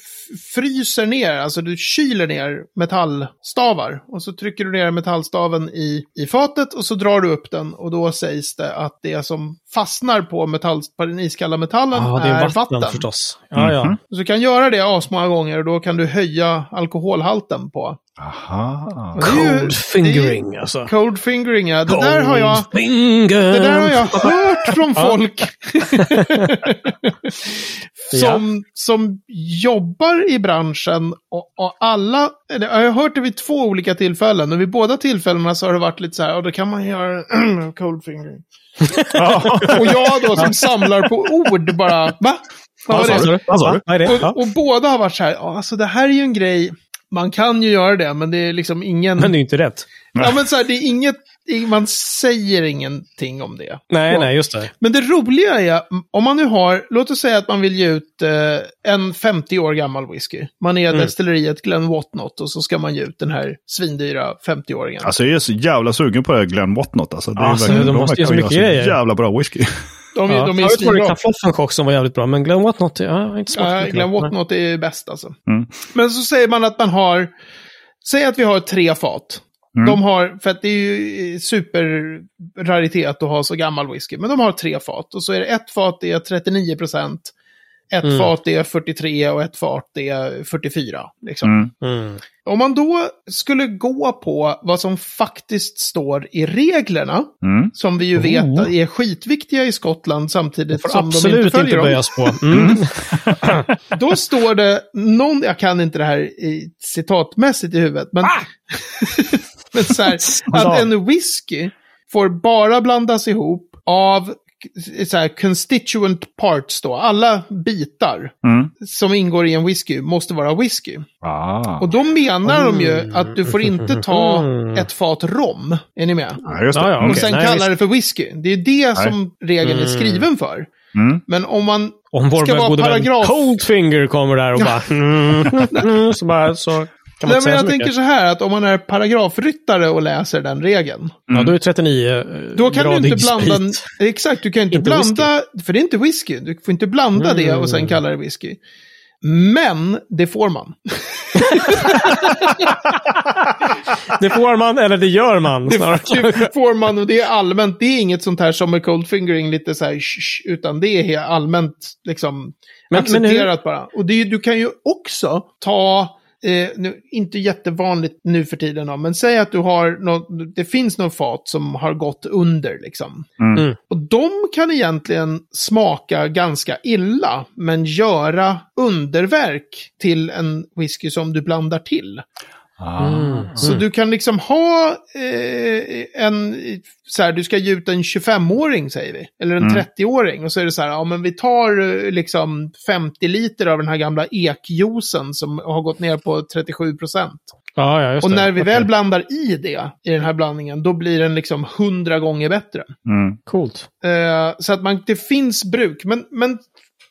[SPEAKER 3] fryser ner, alltså du kyler ner metallstavar. Och så trycker du ner metallstaven i, i fatet och så drar du upp den. Och då sägs det att det som fastnar på, metall, på den iskalla metallen
[SPEAKER 1] det är
[SPEAKER 3] är
[SPEAKER 1] vatten,
[SPEAKER 3] vatten.
[SPEAKER 1] förstås. Ja, ja.
[SPEAKER 2] Mhm.
[SPEAKER 3] Så du kan göra det asmånga gånger och då kan du höja alkoholhalten på.
[SPEAKER 2] Aha.
[SPEAKER 1] Cold fingering alltså.
[SPEAKER 3] Cold fingering, ja. Det där har jag...
[SPEAKER 1] Cold finger.
[SPEAKER 3] Det där har jag hört från folk som, som jobbar i branschen och, och alla, eller jag har hört det vid två olika tillfällen och vid båda tillfällena så har det varit lite så här, och då kan man göra cold fingering. Och jag då som samlar på ord bara, va? Vad var det? Och, och båda har varit så här, "Ja, alltså det här är ju en grej, man kan ju göra det, men det är liksom ingen...
[SPEAKER 1] Men det är ju inte rätt.
[SPEAKER 3] Ja, men så här, det är inget, man säger ingenting om det.
[SPEAKER 1] Nej,
[SPEAKER 3] Ja.
[SPEAKER 1] nej, just det.
[SPEAKER 3] Men det roliga är, om man nu har, låt oss säga att man vill ge ut eh, en 50 år gammal whisky. Man är
[SPEAKER 1] Mm.
[SPEAKER 3] destilleriet Glen Whatnot och så ska man ge ut den här svindyra 50-åringen.
[SPEAKER 2] Alltså jag är så jävla sugen på det här Glenn Whatnot. Alltså, det är
[SPEAKER 1] Alltså,
[SPEAKER 2] verkligen-
[SPEAKER 1] de måste ju så mycket
[SPEAKER 2] göra
[SPEAKER 1] grejer.
[SPEAKER 2] jävla bra whisky.
[SPEAKER 3] de, är-
[SPEAKER 1] Ja.
[SPEAKER 3] de är
[SPEAKER 1] Förut var det
[SPEAKER 3] svinbra.
[SPEAKER 1] Kaffloffenchock som var jävligt bra, men Glenn Whatnot, har inte smakat
[SPEAKER 3] Ja,
[SPEAKER 1] mycket.
[SPEAKER 3] Glen
[SPEAKER 1] Nej.
[SPEAKER 3] Whatnot är bäst alltså.
[SPEAKER 2] Mm.
[SPEAKER 3] Men så säger man att man har, säg att vi har tre fat.
[SPEAKER 2] Mm.
[SPEAKER 3] De har, för att det är ju eh, superraritet att ha så gammal whisky, men de har tre fat. Och så är det ett fat det är 39 procent, ett
[SPEAKER 1] Mm.
[SPEAKER 3] fat är 43 och ett fat är 44. Liksom.
[SPEAKER 2] Mm.
[SPEAKER 1] Mm.
[SPEAKER 3] Om man då skulle gå på vad som faktiskt står i reglerna,
[SPEAKER 2] Mm.
[SPEAKER 3] som vi ju vet
[SPEAKER 1] Oh.
[SPEAKER 3] är skitviktiga i Skottland samtidigt som de
[SPEAKER 1] absolut
[SPEAKER 3] inte
[SPEAKER 1] inte,
[SPEAKER 3] följer dem.
[SPEAKER 1] böjas på. Mm.
[SPEAKER 3] Då står det någon, jag kan inte det här i, citatmässigt i huvudet, men, men så här, att en whisky får bara blandas ihop av så här, constituent parts då, alla bitar
[SPEAKER 2] Mm.
[SPEAKER 3] som ingår i en whisky måste vara whisky.
[SPEAKER 2] Ah.
[SPEAKER 3] Och då menar de ju att du får inte ta
[SPEAKER 1] Mm.
[SPEAKER 3] ett fat rom. Är ni med?
[SPEAKER 2] Ja, just det.
[SPEAKER 1] Ja, ja,
[SPEAKER 3] Och
[SPEAKER 1] okej.
[SPEAKER 3] sen
[SPEAKER 1] nej,
[SPEAKER 3] kallar
[SPEAKER 1] visst.
[SPEAKER 3] det för whisky. Det är det som regeln är skriven för.
[SPEAKER 2] Mm.
[SPEAKER 3] Men om man
[SPEAKER 1] Om vår
[SPEAKER 3] ska vara paragraf...
[SPEAKER 1] Coldfinger kommer där och bara... Mm, mm, så, bara så kan man
[SPEAKER 3] Nej,
[SPEAKER 1] inte
[SPEAKER 3] men jag
[SPEAKER 1] så
[SPEAKER 3] tänker
[SPEAKER 1] mycket.
[SPEAKER 3] så här att om man är paragrafryttare och läser den regeln.
[SPEAKER 1] Ja, då är det 39 eh,
[SPEAKER 3] Då kan du inte blanda...
[SPEAKER 1] sprit.
[SPEAKER 3] Exakt, du kan inte,
[SPEAKER 1] Inte
[SPEAKER 3] blanda... För det är inte whisky. Du får inte blanda det och sen
[SPEAKER 1] Mm.
[SPEAKER 3] kalla det whisky. Men det får man.
[SPEAKER 1] Det får man, eller det gör man.
[SPEAKER 3] Det,
[SPEAKER 1] snarare.
[SPEAKER 3] det får man och det är allmänt. Det är inget sånt här som med cold fingering, lite så här, sh, sh, utan det är helt allmänt liksom
[SPEAKER 1] Men- men
[SPEAKER 3] accepterat bara. Och det, är- du kan ju också ta, eh, nu, inte jättevanligt nu för tiden, då, men säg att du har något, det finns någon fat som har gått under liksom.
[SPEAKER 2] Mm.
[SPEAKER 1] Mm.
[SPEAKER 3] Och de kan egentligen smaka ganska illa, men göra underverk till en whisky som du blandar till.
[SPEAKER 2] Ah.
[SPEAKER 1] Mm.
[SPEAKER 3] Så du kan liksom ha eh, en, så här, du ska ge ut en 25-åring säger vi, eller en
[SPEAKER 2] Mm.
[SPEAKER 3] 30-åring. Och så är det så här, ja men vi tar eh, liksom 50 liter av den här gamla ekjuicen som har gått ner på 37 procent.
[SPEAKER 1] Ja, ja, just
[SPEAKER 3] Och
[SPEAKER 1] det.
[SPEAKER 3] när vi
[SPEAKER 1] Okej.
[SPEAKER 3] väl blandar i det, i den här blandningen, då blir den liksom 100 gånger bättre.
[SPEAKER 2] Mm.
[SPEAKER 1] Coolt.
[SPEAKER 3] Eh, så att man, det finns bruk. Men, men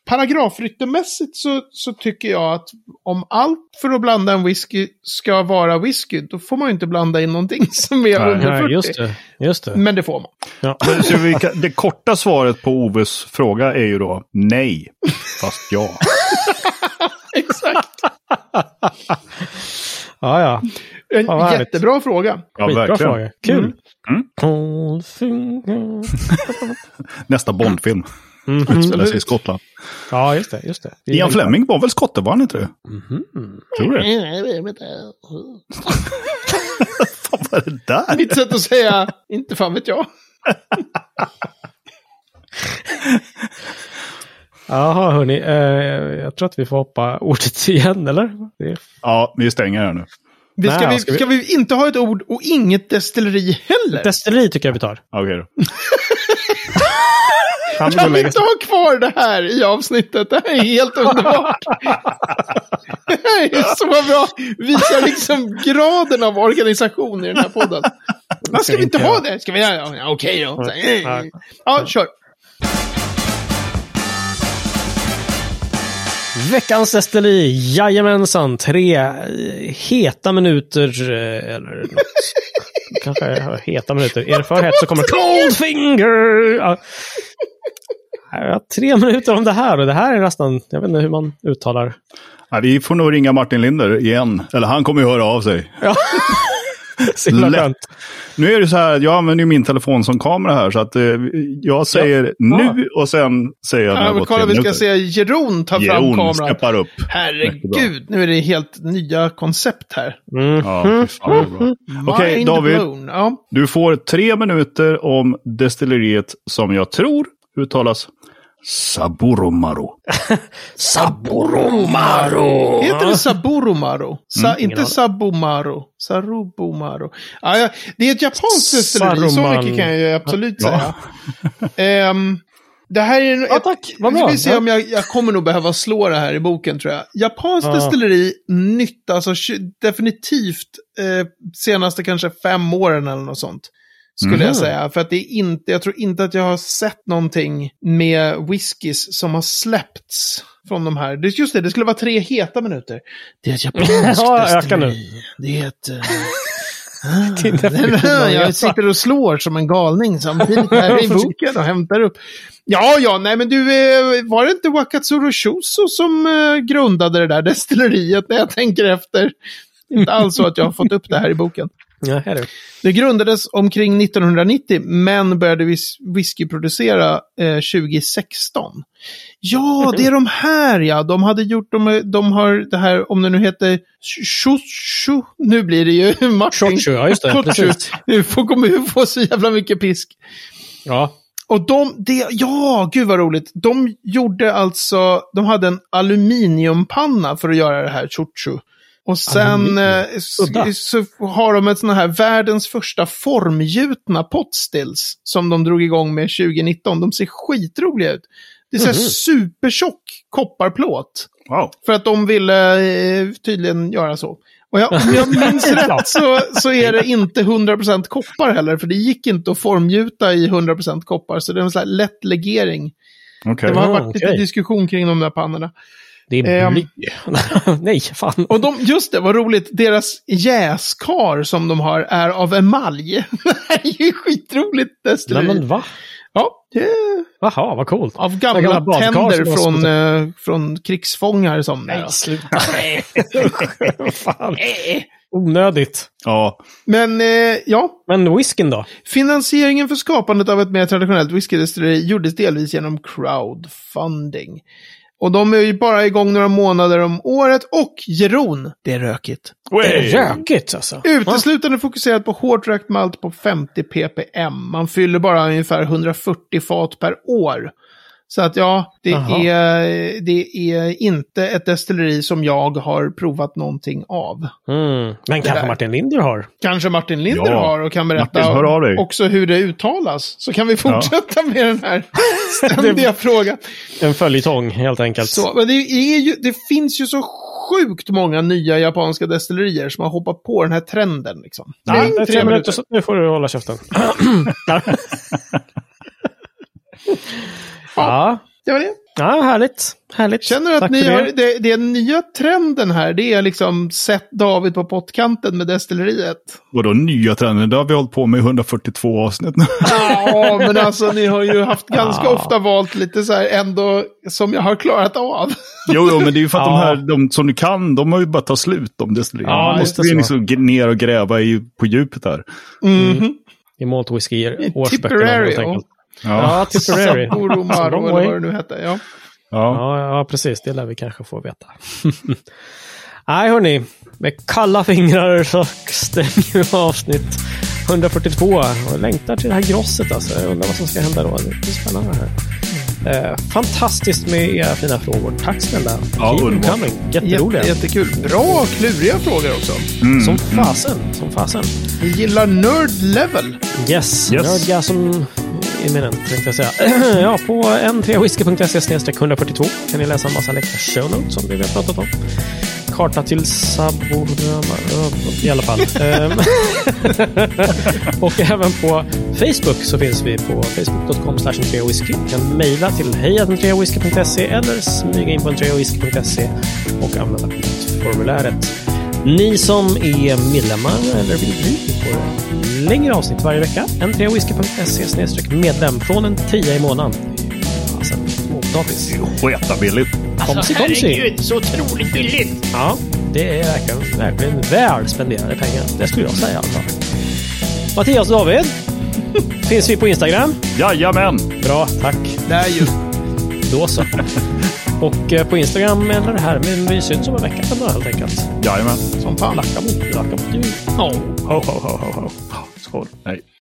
[SPEAKER 3] paragrafryttermässigt så, så tycker jag att om allt för att blanda en whisky ska vara whisky, då får man ju inte blanda in någonting som är
[SPEAKER 2] Nej,
[SPEAKER 3] under 40.
[SPEAKER 1] Nej, just det. Just det.
[SPEAKER 3] Men det får man.
[SPEAKER 1] Ja.
[SPEAKER 2] Men Så vi kan, det korta svaret på Oves fråga är ju då nej, fast ja.
[SPEAKER 3] Exakt.
[SPEAKER 1] ja, ja.
[SPEAKER 3] En
[SPEAKER 1] härligt.
[SPEAKER 3] jättebra fråga.
[SPEAKER 2] Ja,
[SPEAKER 1] Skitbra
[SPEAKER 2] verkligen.
[SPEAKER 1] fråga. Kul.
[SPEAKER 3] Mm.
[SPEAKER 2] Mm. Nästa Bondfilm.
[SPEAKER 1] Mhm.
[SPEAKER 2] Utspelar sig i Skottland.
[SPEAKER 1] Ja, just det. Just det.
[SPEAKER 2] Ian. Fleming var väl skotte, var han inte det?
[SPEAKER 1] Mhm.
[SPEAKER 2] Tror det. Vad var det där?
[SPEAKER 3] Mitt sätt att säga, inte fan vet jag.
[SPEAKER 1] Jaha, hörni. Eh, jag tror att vi får hoppa ordet igen, eller? Det är...
[SPEAKER 2] Ja, vi stänger här nu.
[SPEAKER 3] Vi ska,
[SPEAKER 1] Nej,
[SPEAKER 3] vi,
[SPEAKER 1] ska vi-
[SPEAKER 3] ska vi inte ha ett ord och inget destilleri heller?
[SPEAKER 1] Destilleri tycker jag vi tar.
[SPEAKER 2] Okej då.
[SPEAKER 1] Han
[SPEAKER 3] Kan vi inte ha kvar det här i avsnittet? Det här är helt underbart. Det här är så bra. Visar liksom graden av organisation i den här podden. Men ska vi inte ha det? Ska vi ha det? Ja, Okej då.
[SPEAKER 1] Ja.
[SPEAKER 3] Ja, kör.
[SPEAKER 1] Veckans destilleri, jajamensan. Tre heta minuter, eh, eller något. Kanske heta minuter. Är det för hett så kommer Coldfinger! Ja. Jag har tre minuter om det här och det här är nästan, jag vet inte hur man uttalar.
[SPEAKER 2] Ja, vi får nog ringa Martin Linder igen. Eller han kommer ju höra av sig.
[SPEAKER 1] Ja. Så
[SPEAKER 2] Lätt. Nu är det så här, jag använder ju min telefon som kamera här. Så att eh, jag säger nu och sen säger jag när
[SPEAKER 3] Ja,
[SPEAKER 2] gått
[SPEAKER 3] kolla, vi ska
[SPEAKER 2] minuter.
[SPEAKER 3] se Jeroen ta fram
[SPEAKER 2] Jeroen
[SPEAKER 3] kameran.
[SPEAKER 2] steppar upp.
[SPEAKER 3] Herregud, nu är det helt nya koncept här.
[SPEAKER 1] Mm.
[SPEAKER 2] Ja, bra. Okej, David.
[SPEAKER 3] Ja.
[SPEAKER 2] Du får tre minuter om destilleriet som jag tror uttalas Saburomaro.
[SPEAKER 1] Saboromaro!
[SPEAKER 3] Heter det Saburomaro? Sa,
[SPEAKER 1] Mm,
[SPEAKER 3] inte
[SPEAKER 1] aning.
[SPEAKER 3] Sabumaro. Sarubomaro. Ja, det är ett japanskt destilleri, så mycket kan jag absolut
[SPEAKER 2] Ja.
[SPEAKER 3] säga. Ehm, det här är en...
[SPEAKER 1] Ja, tack. Vad bra.
[SPEAKER 3] Ska vi se om jag, jag kommer nog behöva slå det här i boken tror jag. Japanskt
[SPEAKER 1] Ja.
[SPEAKER 3] destilleri, nytt, alltså definitivt eh, senaste kanske fem åren eller något sånt. Skulle
[SPEAKER 2] Mhm.
[SPEAKER 3] jag säga. För att det är inte, jag tror inte att jag har sett någonting med whiskys som har släppts från de här. Det, just det, det skulle vara tre heta minuter. Det är ett japanskt
[SPEAKER 1] Ja, öka
[SPEAKER 3] destilleri. Det är ett...
[SPEAKER 1] definition.
[SPEAKER 3] jag sitter och slår som en galning samtidigt här i boken och hämtar upp. Ja, ja, nej men du, eh, var det inte Wakatsuro Shuso som eh, grundade det där destilleriet när jag tänker efter? Inte alls så att jag har fått upp det här i boken.
[SPEAKER 1] Ja, här är det.
[SPEAKER 3] Det grundades omkring 1990, men började whis whiskyproducera eh, 2016. Ja, det är de här ja. De hade gjort, de, de har det här, om det nu heter Shushu, nu blir det ju Martin.
[SPEAKER 1] Shortshoe, ja just det. Precis.
[SPEAKER 3] Nu får, kommer vi få så jävla mycket pisk.
[SPEAKER 1] Ja.
[SPEAKER 3] Och de, det, ja, gud vad roligt. De gjorde alltså, de hade en aluminiumpanna för att göra det här chuchu. Och sen eh, s-
[SPEAKER 1] Udda.
[SPEAKER 3] så har de ett sån här världens första formgjutna potstills som de drog igång med 2019. De ser skitroliga ut. Det är så här
[SPEAKER 1] Mhm.
[SPEAKER 3] supertjock kopparplåt.
[SPEAKER 2] Wow.
[SPEAKER 3] För att de ville eh, tydligen göra så. Och jag, om jag minns rätt så, så är det inte 100% koppar heller, för det gick inte att formgjuta i 100% koppar, så det är en sån här lätt legering.
[SPEAKER 2] Okej.
[SPEAKER 3] Det har varit lite
[SPEAKER 1] okej.
[SPEAKER 3] diskussion kring de där pannorna.
[SPEAKER 1] Det är
[SPEAKER 3] Ehm.
[SPEAKER 1] bly. Nej, fan.
[SPEAKER 3] Och de, just det, vad roligt, deras jäskar som de har är av emalj. det är ju skitroligt
[SPEAKER 1] Nej,
[SPEAKER 3] destilleri.
[SPEAKER 1] men va?
[SPEAKER 3] Ja, det
[SPEAKER 1] Jaha, vad coolt.
[SPEAKER 3] av
[SPEAKER 1] gamla
[SPEAKER 3] gamla tänder från, eh, från krigsfångar som...
[SPEAKER 1] Nej, sluta. fan. Onödigt.
[SPEAKER 2] Ja.
[SPEAKER 3] Men eh, ja,
[SPEAKER 1] Men whiskyn då?
[SPEAKER 3] Finansieringen för skapandet av ett mer traditionellt whiskydestilleri gjordes delvis genom crowdfunding. Och de är ju bara igång några månader om året och Jeron, det är rökigt.
[SPEAKER 1] Det är rökigt alltså.
[SPEAKER 3] Uteslutande fokuserat på hårt rökt malt på 50 ppm. Man fyller bara ungefär 140 fat per år. Så att ja, det är, det är inte ett destilleri som jag har provat någonting av.
[SPEAKER 1] Mm. Men kanske. Martin Linder har.
[SPEAKER 3] Kanske Martin Linder
[SPEAKER 2] Ja.
[SPEAKER 3] har och kan berätta
[SPEAKER 2] Martin,
[SPEAKER 3] också hur det uttalas. Så kan vi fortsätta med den här ständiga frågan.
[SPEAKER 1] En följetong helt enkelt.
[SPEAKER 3] Så, men det, är ju, det finns ju så sjukt många nya japanska destillerier som har hoppat på den här trenden. Liksom.
[SPEAKER 1] Ja, är
[SPEAKER 3] tre
[SPEAKER 1] tre minuter,
[SPEAKER 3] minuter.
[SPEAKER 1] så nu får du hålla käften. ja.
[SPEAKER 3] Det var det.
[SPEAKER 1] ja, härligt. Härligt.
[SPEAKER 3] Känner att
[SPEAKER 1] Tack
[SPEAKER 3] ni har,
[SPEAKER 1] det.
[SPEAKER 3] är nya trenden här, det är liksom sett David på pottkanten med destilleriet.
[SPEAKER 2] Vadå nya trender? Det har vi hållit på med i 142 avsnitt nu.
[SPEAKER 3] Ja, men alltså ni har ju haft ganska
[SPEAKER 1] Ja.
[SPEAKER 3] ofta valt lite så här ändå som jag har klarat av.
[SPEAKER 2] jo, jo, men det är ju för att de
[SPEAKER 1] Ja.
[SPEAKER 2] här, de som du kan, de har ju bara tagit slut, de destillerierna.
[SPEAKER 1] Ja, just
[SPEAKER 2] måste
[SPEAKER 1] så.
[SPEAKER 2] liksom ner och gräva i, på djupet här.
[SPEAKER 3] Mhm.
[SPEAKER 1] I Malt Whisky årsböckerna helt enkelt.
[SPEAKER 2] Ja,
[SPEAKER 1] Ja, Tipperary.
[SPEAKER 3] Sapporo Maro
[SPEAKER 1] Wrong
[SPEAKER 3] eller vad det nu hette. Ja.
[SPEAKER 2] ja.
[SPEAKER 1] Ja, ja, precis. Det lär vi kanske få veta. Nej, hörni. Med kalla fingrar så stänger vi avsnitt 142 och längtar till det här grosset. Alltså. Jag undrar vad som ska hända då. Det blir spännande här. Eh, fantastiskt med era fina frågor. Tack snälla.
[SPEAKER 2] Ja,
[SPEAKER 1] Keep
[SPEAKER 2] underbart.
[SPEAKER 1] coming. Jätteroliga.
[SPEAKER 3] Jätte, jättekul. Bra, kluriga frågor också.
[SPEAKER 2] Mm.
[SPEAKER 1] Som fasen. Som fasen.
[SPEAKER 3] Vi gillar nerd level.
[SPEAKER 1] Yes,
[SPEAKER 2] Yes.
[SPEAKER 1] Nerdgasm imminent tänkte jag säga. ja, på n3whisky.se 142 kan ni läsa en massa läckra show notes som vi har pratat om. Karta till Saborama, i alla fall. Ehm, och även på Facebook så finns vi på facebook.com whisky. Ni kan mejla till hejatentreawhisky.se eller smyga in på entreawhisky.se och använda formuläret. Ni som är medlemmar eller vill bli får längre avsnitt varje vecka. n3whisky.se medlem från en tia i månaden. Alltså, småpotatis.
[SPEAKER 2] Sketa billigt.
[SPEAKER 1] Komsi, komsi.
[SPEAKER 3] så otroligt billigt.
[SPEAKER 1] Ja, det är verkligen, verkligen väl spenderade pengar. Det skulle jag säga i alla fall. Mattias och David. Finns vi på Instagram?
[SPEAKER 2] Jajamän!
[SPEAKER 1] Bra, tack.
[SPEAKER 3] Där ju.
[SPEAKER 1] Då så. Och eh, på Instagram eller det här, men vi syns om en vecka ändå helt enkelt.
[SPEAKER 2] Jajamän.
[SPEAKER 3] Som fan.
[SPEAKER 1] Lacka mot, lacka mot jul.
[SPEAKER 2] Ho, ho, ho, ho, ho. Skål. Nej.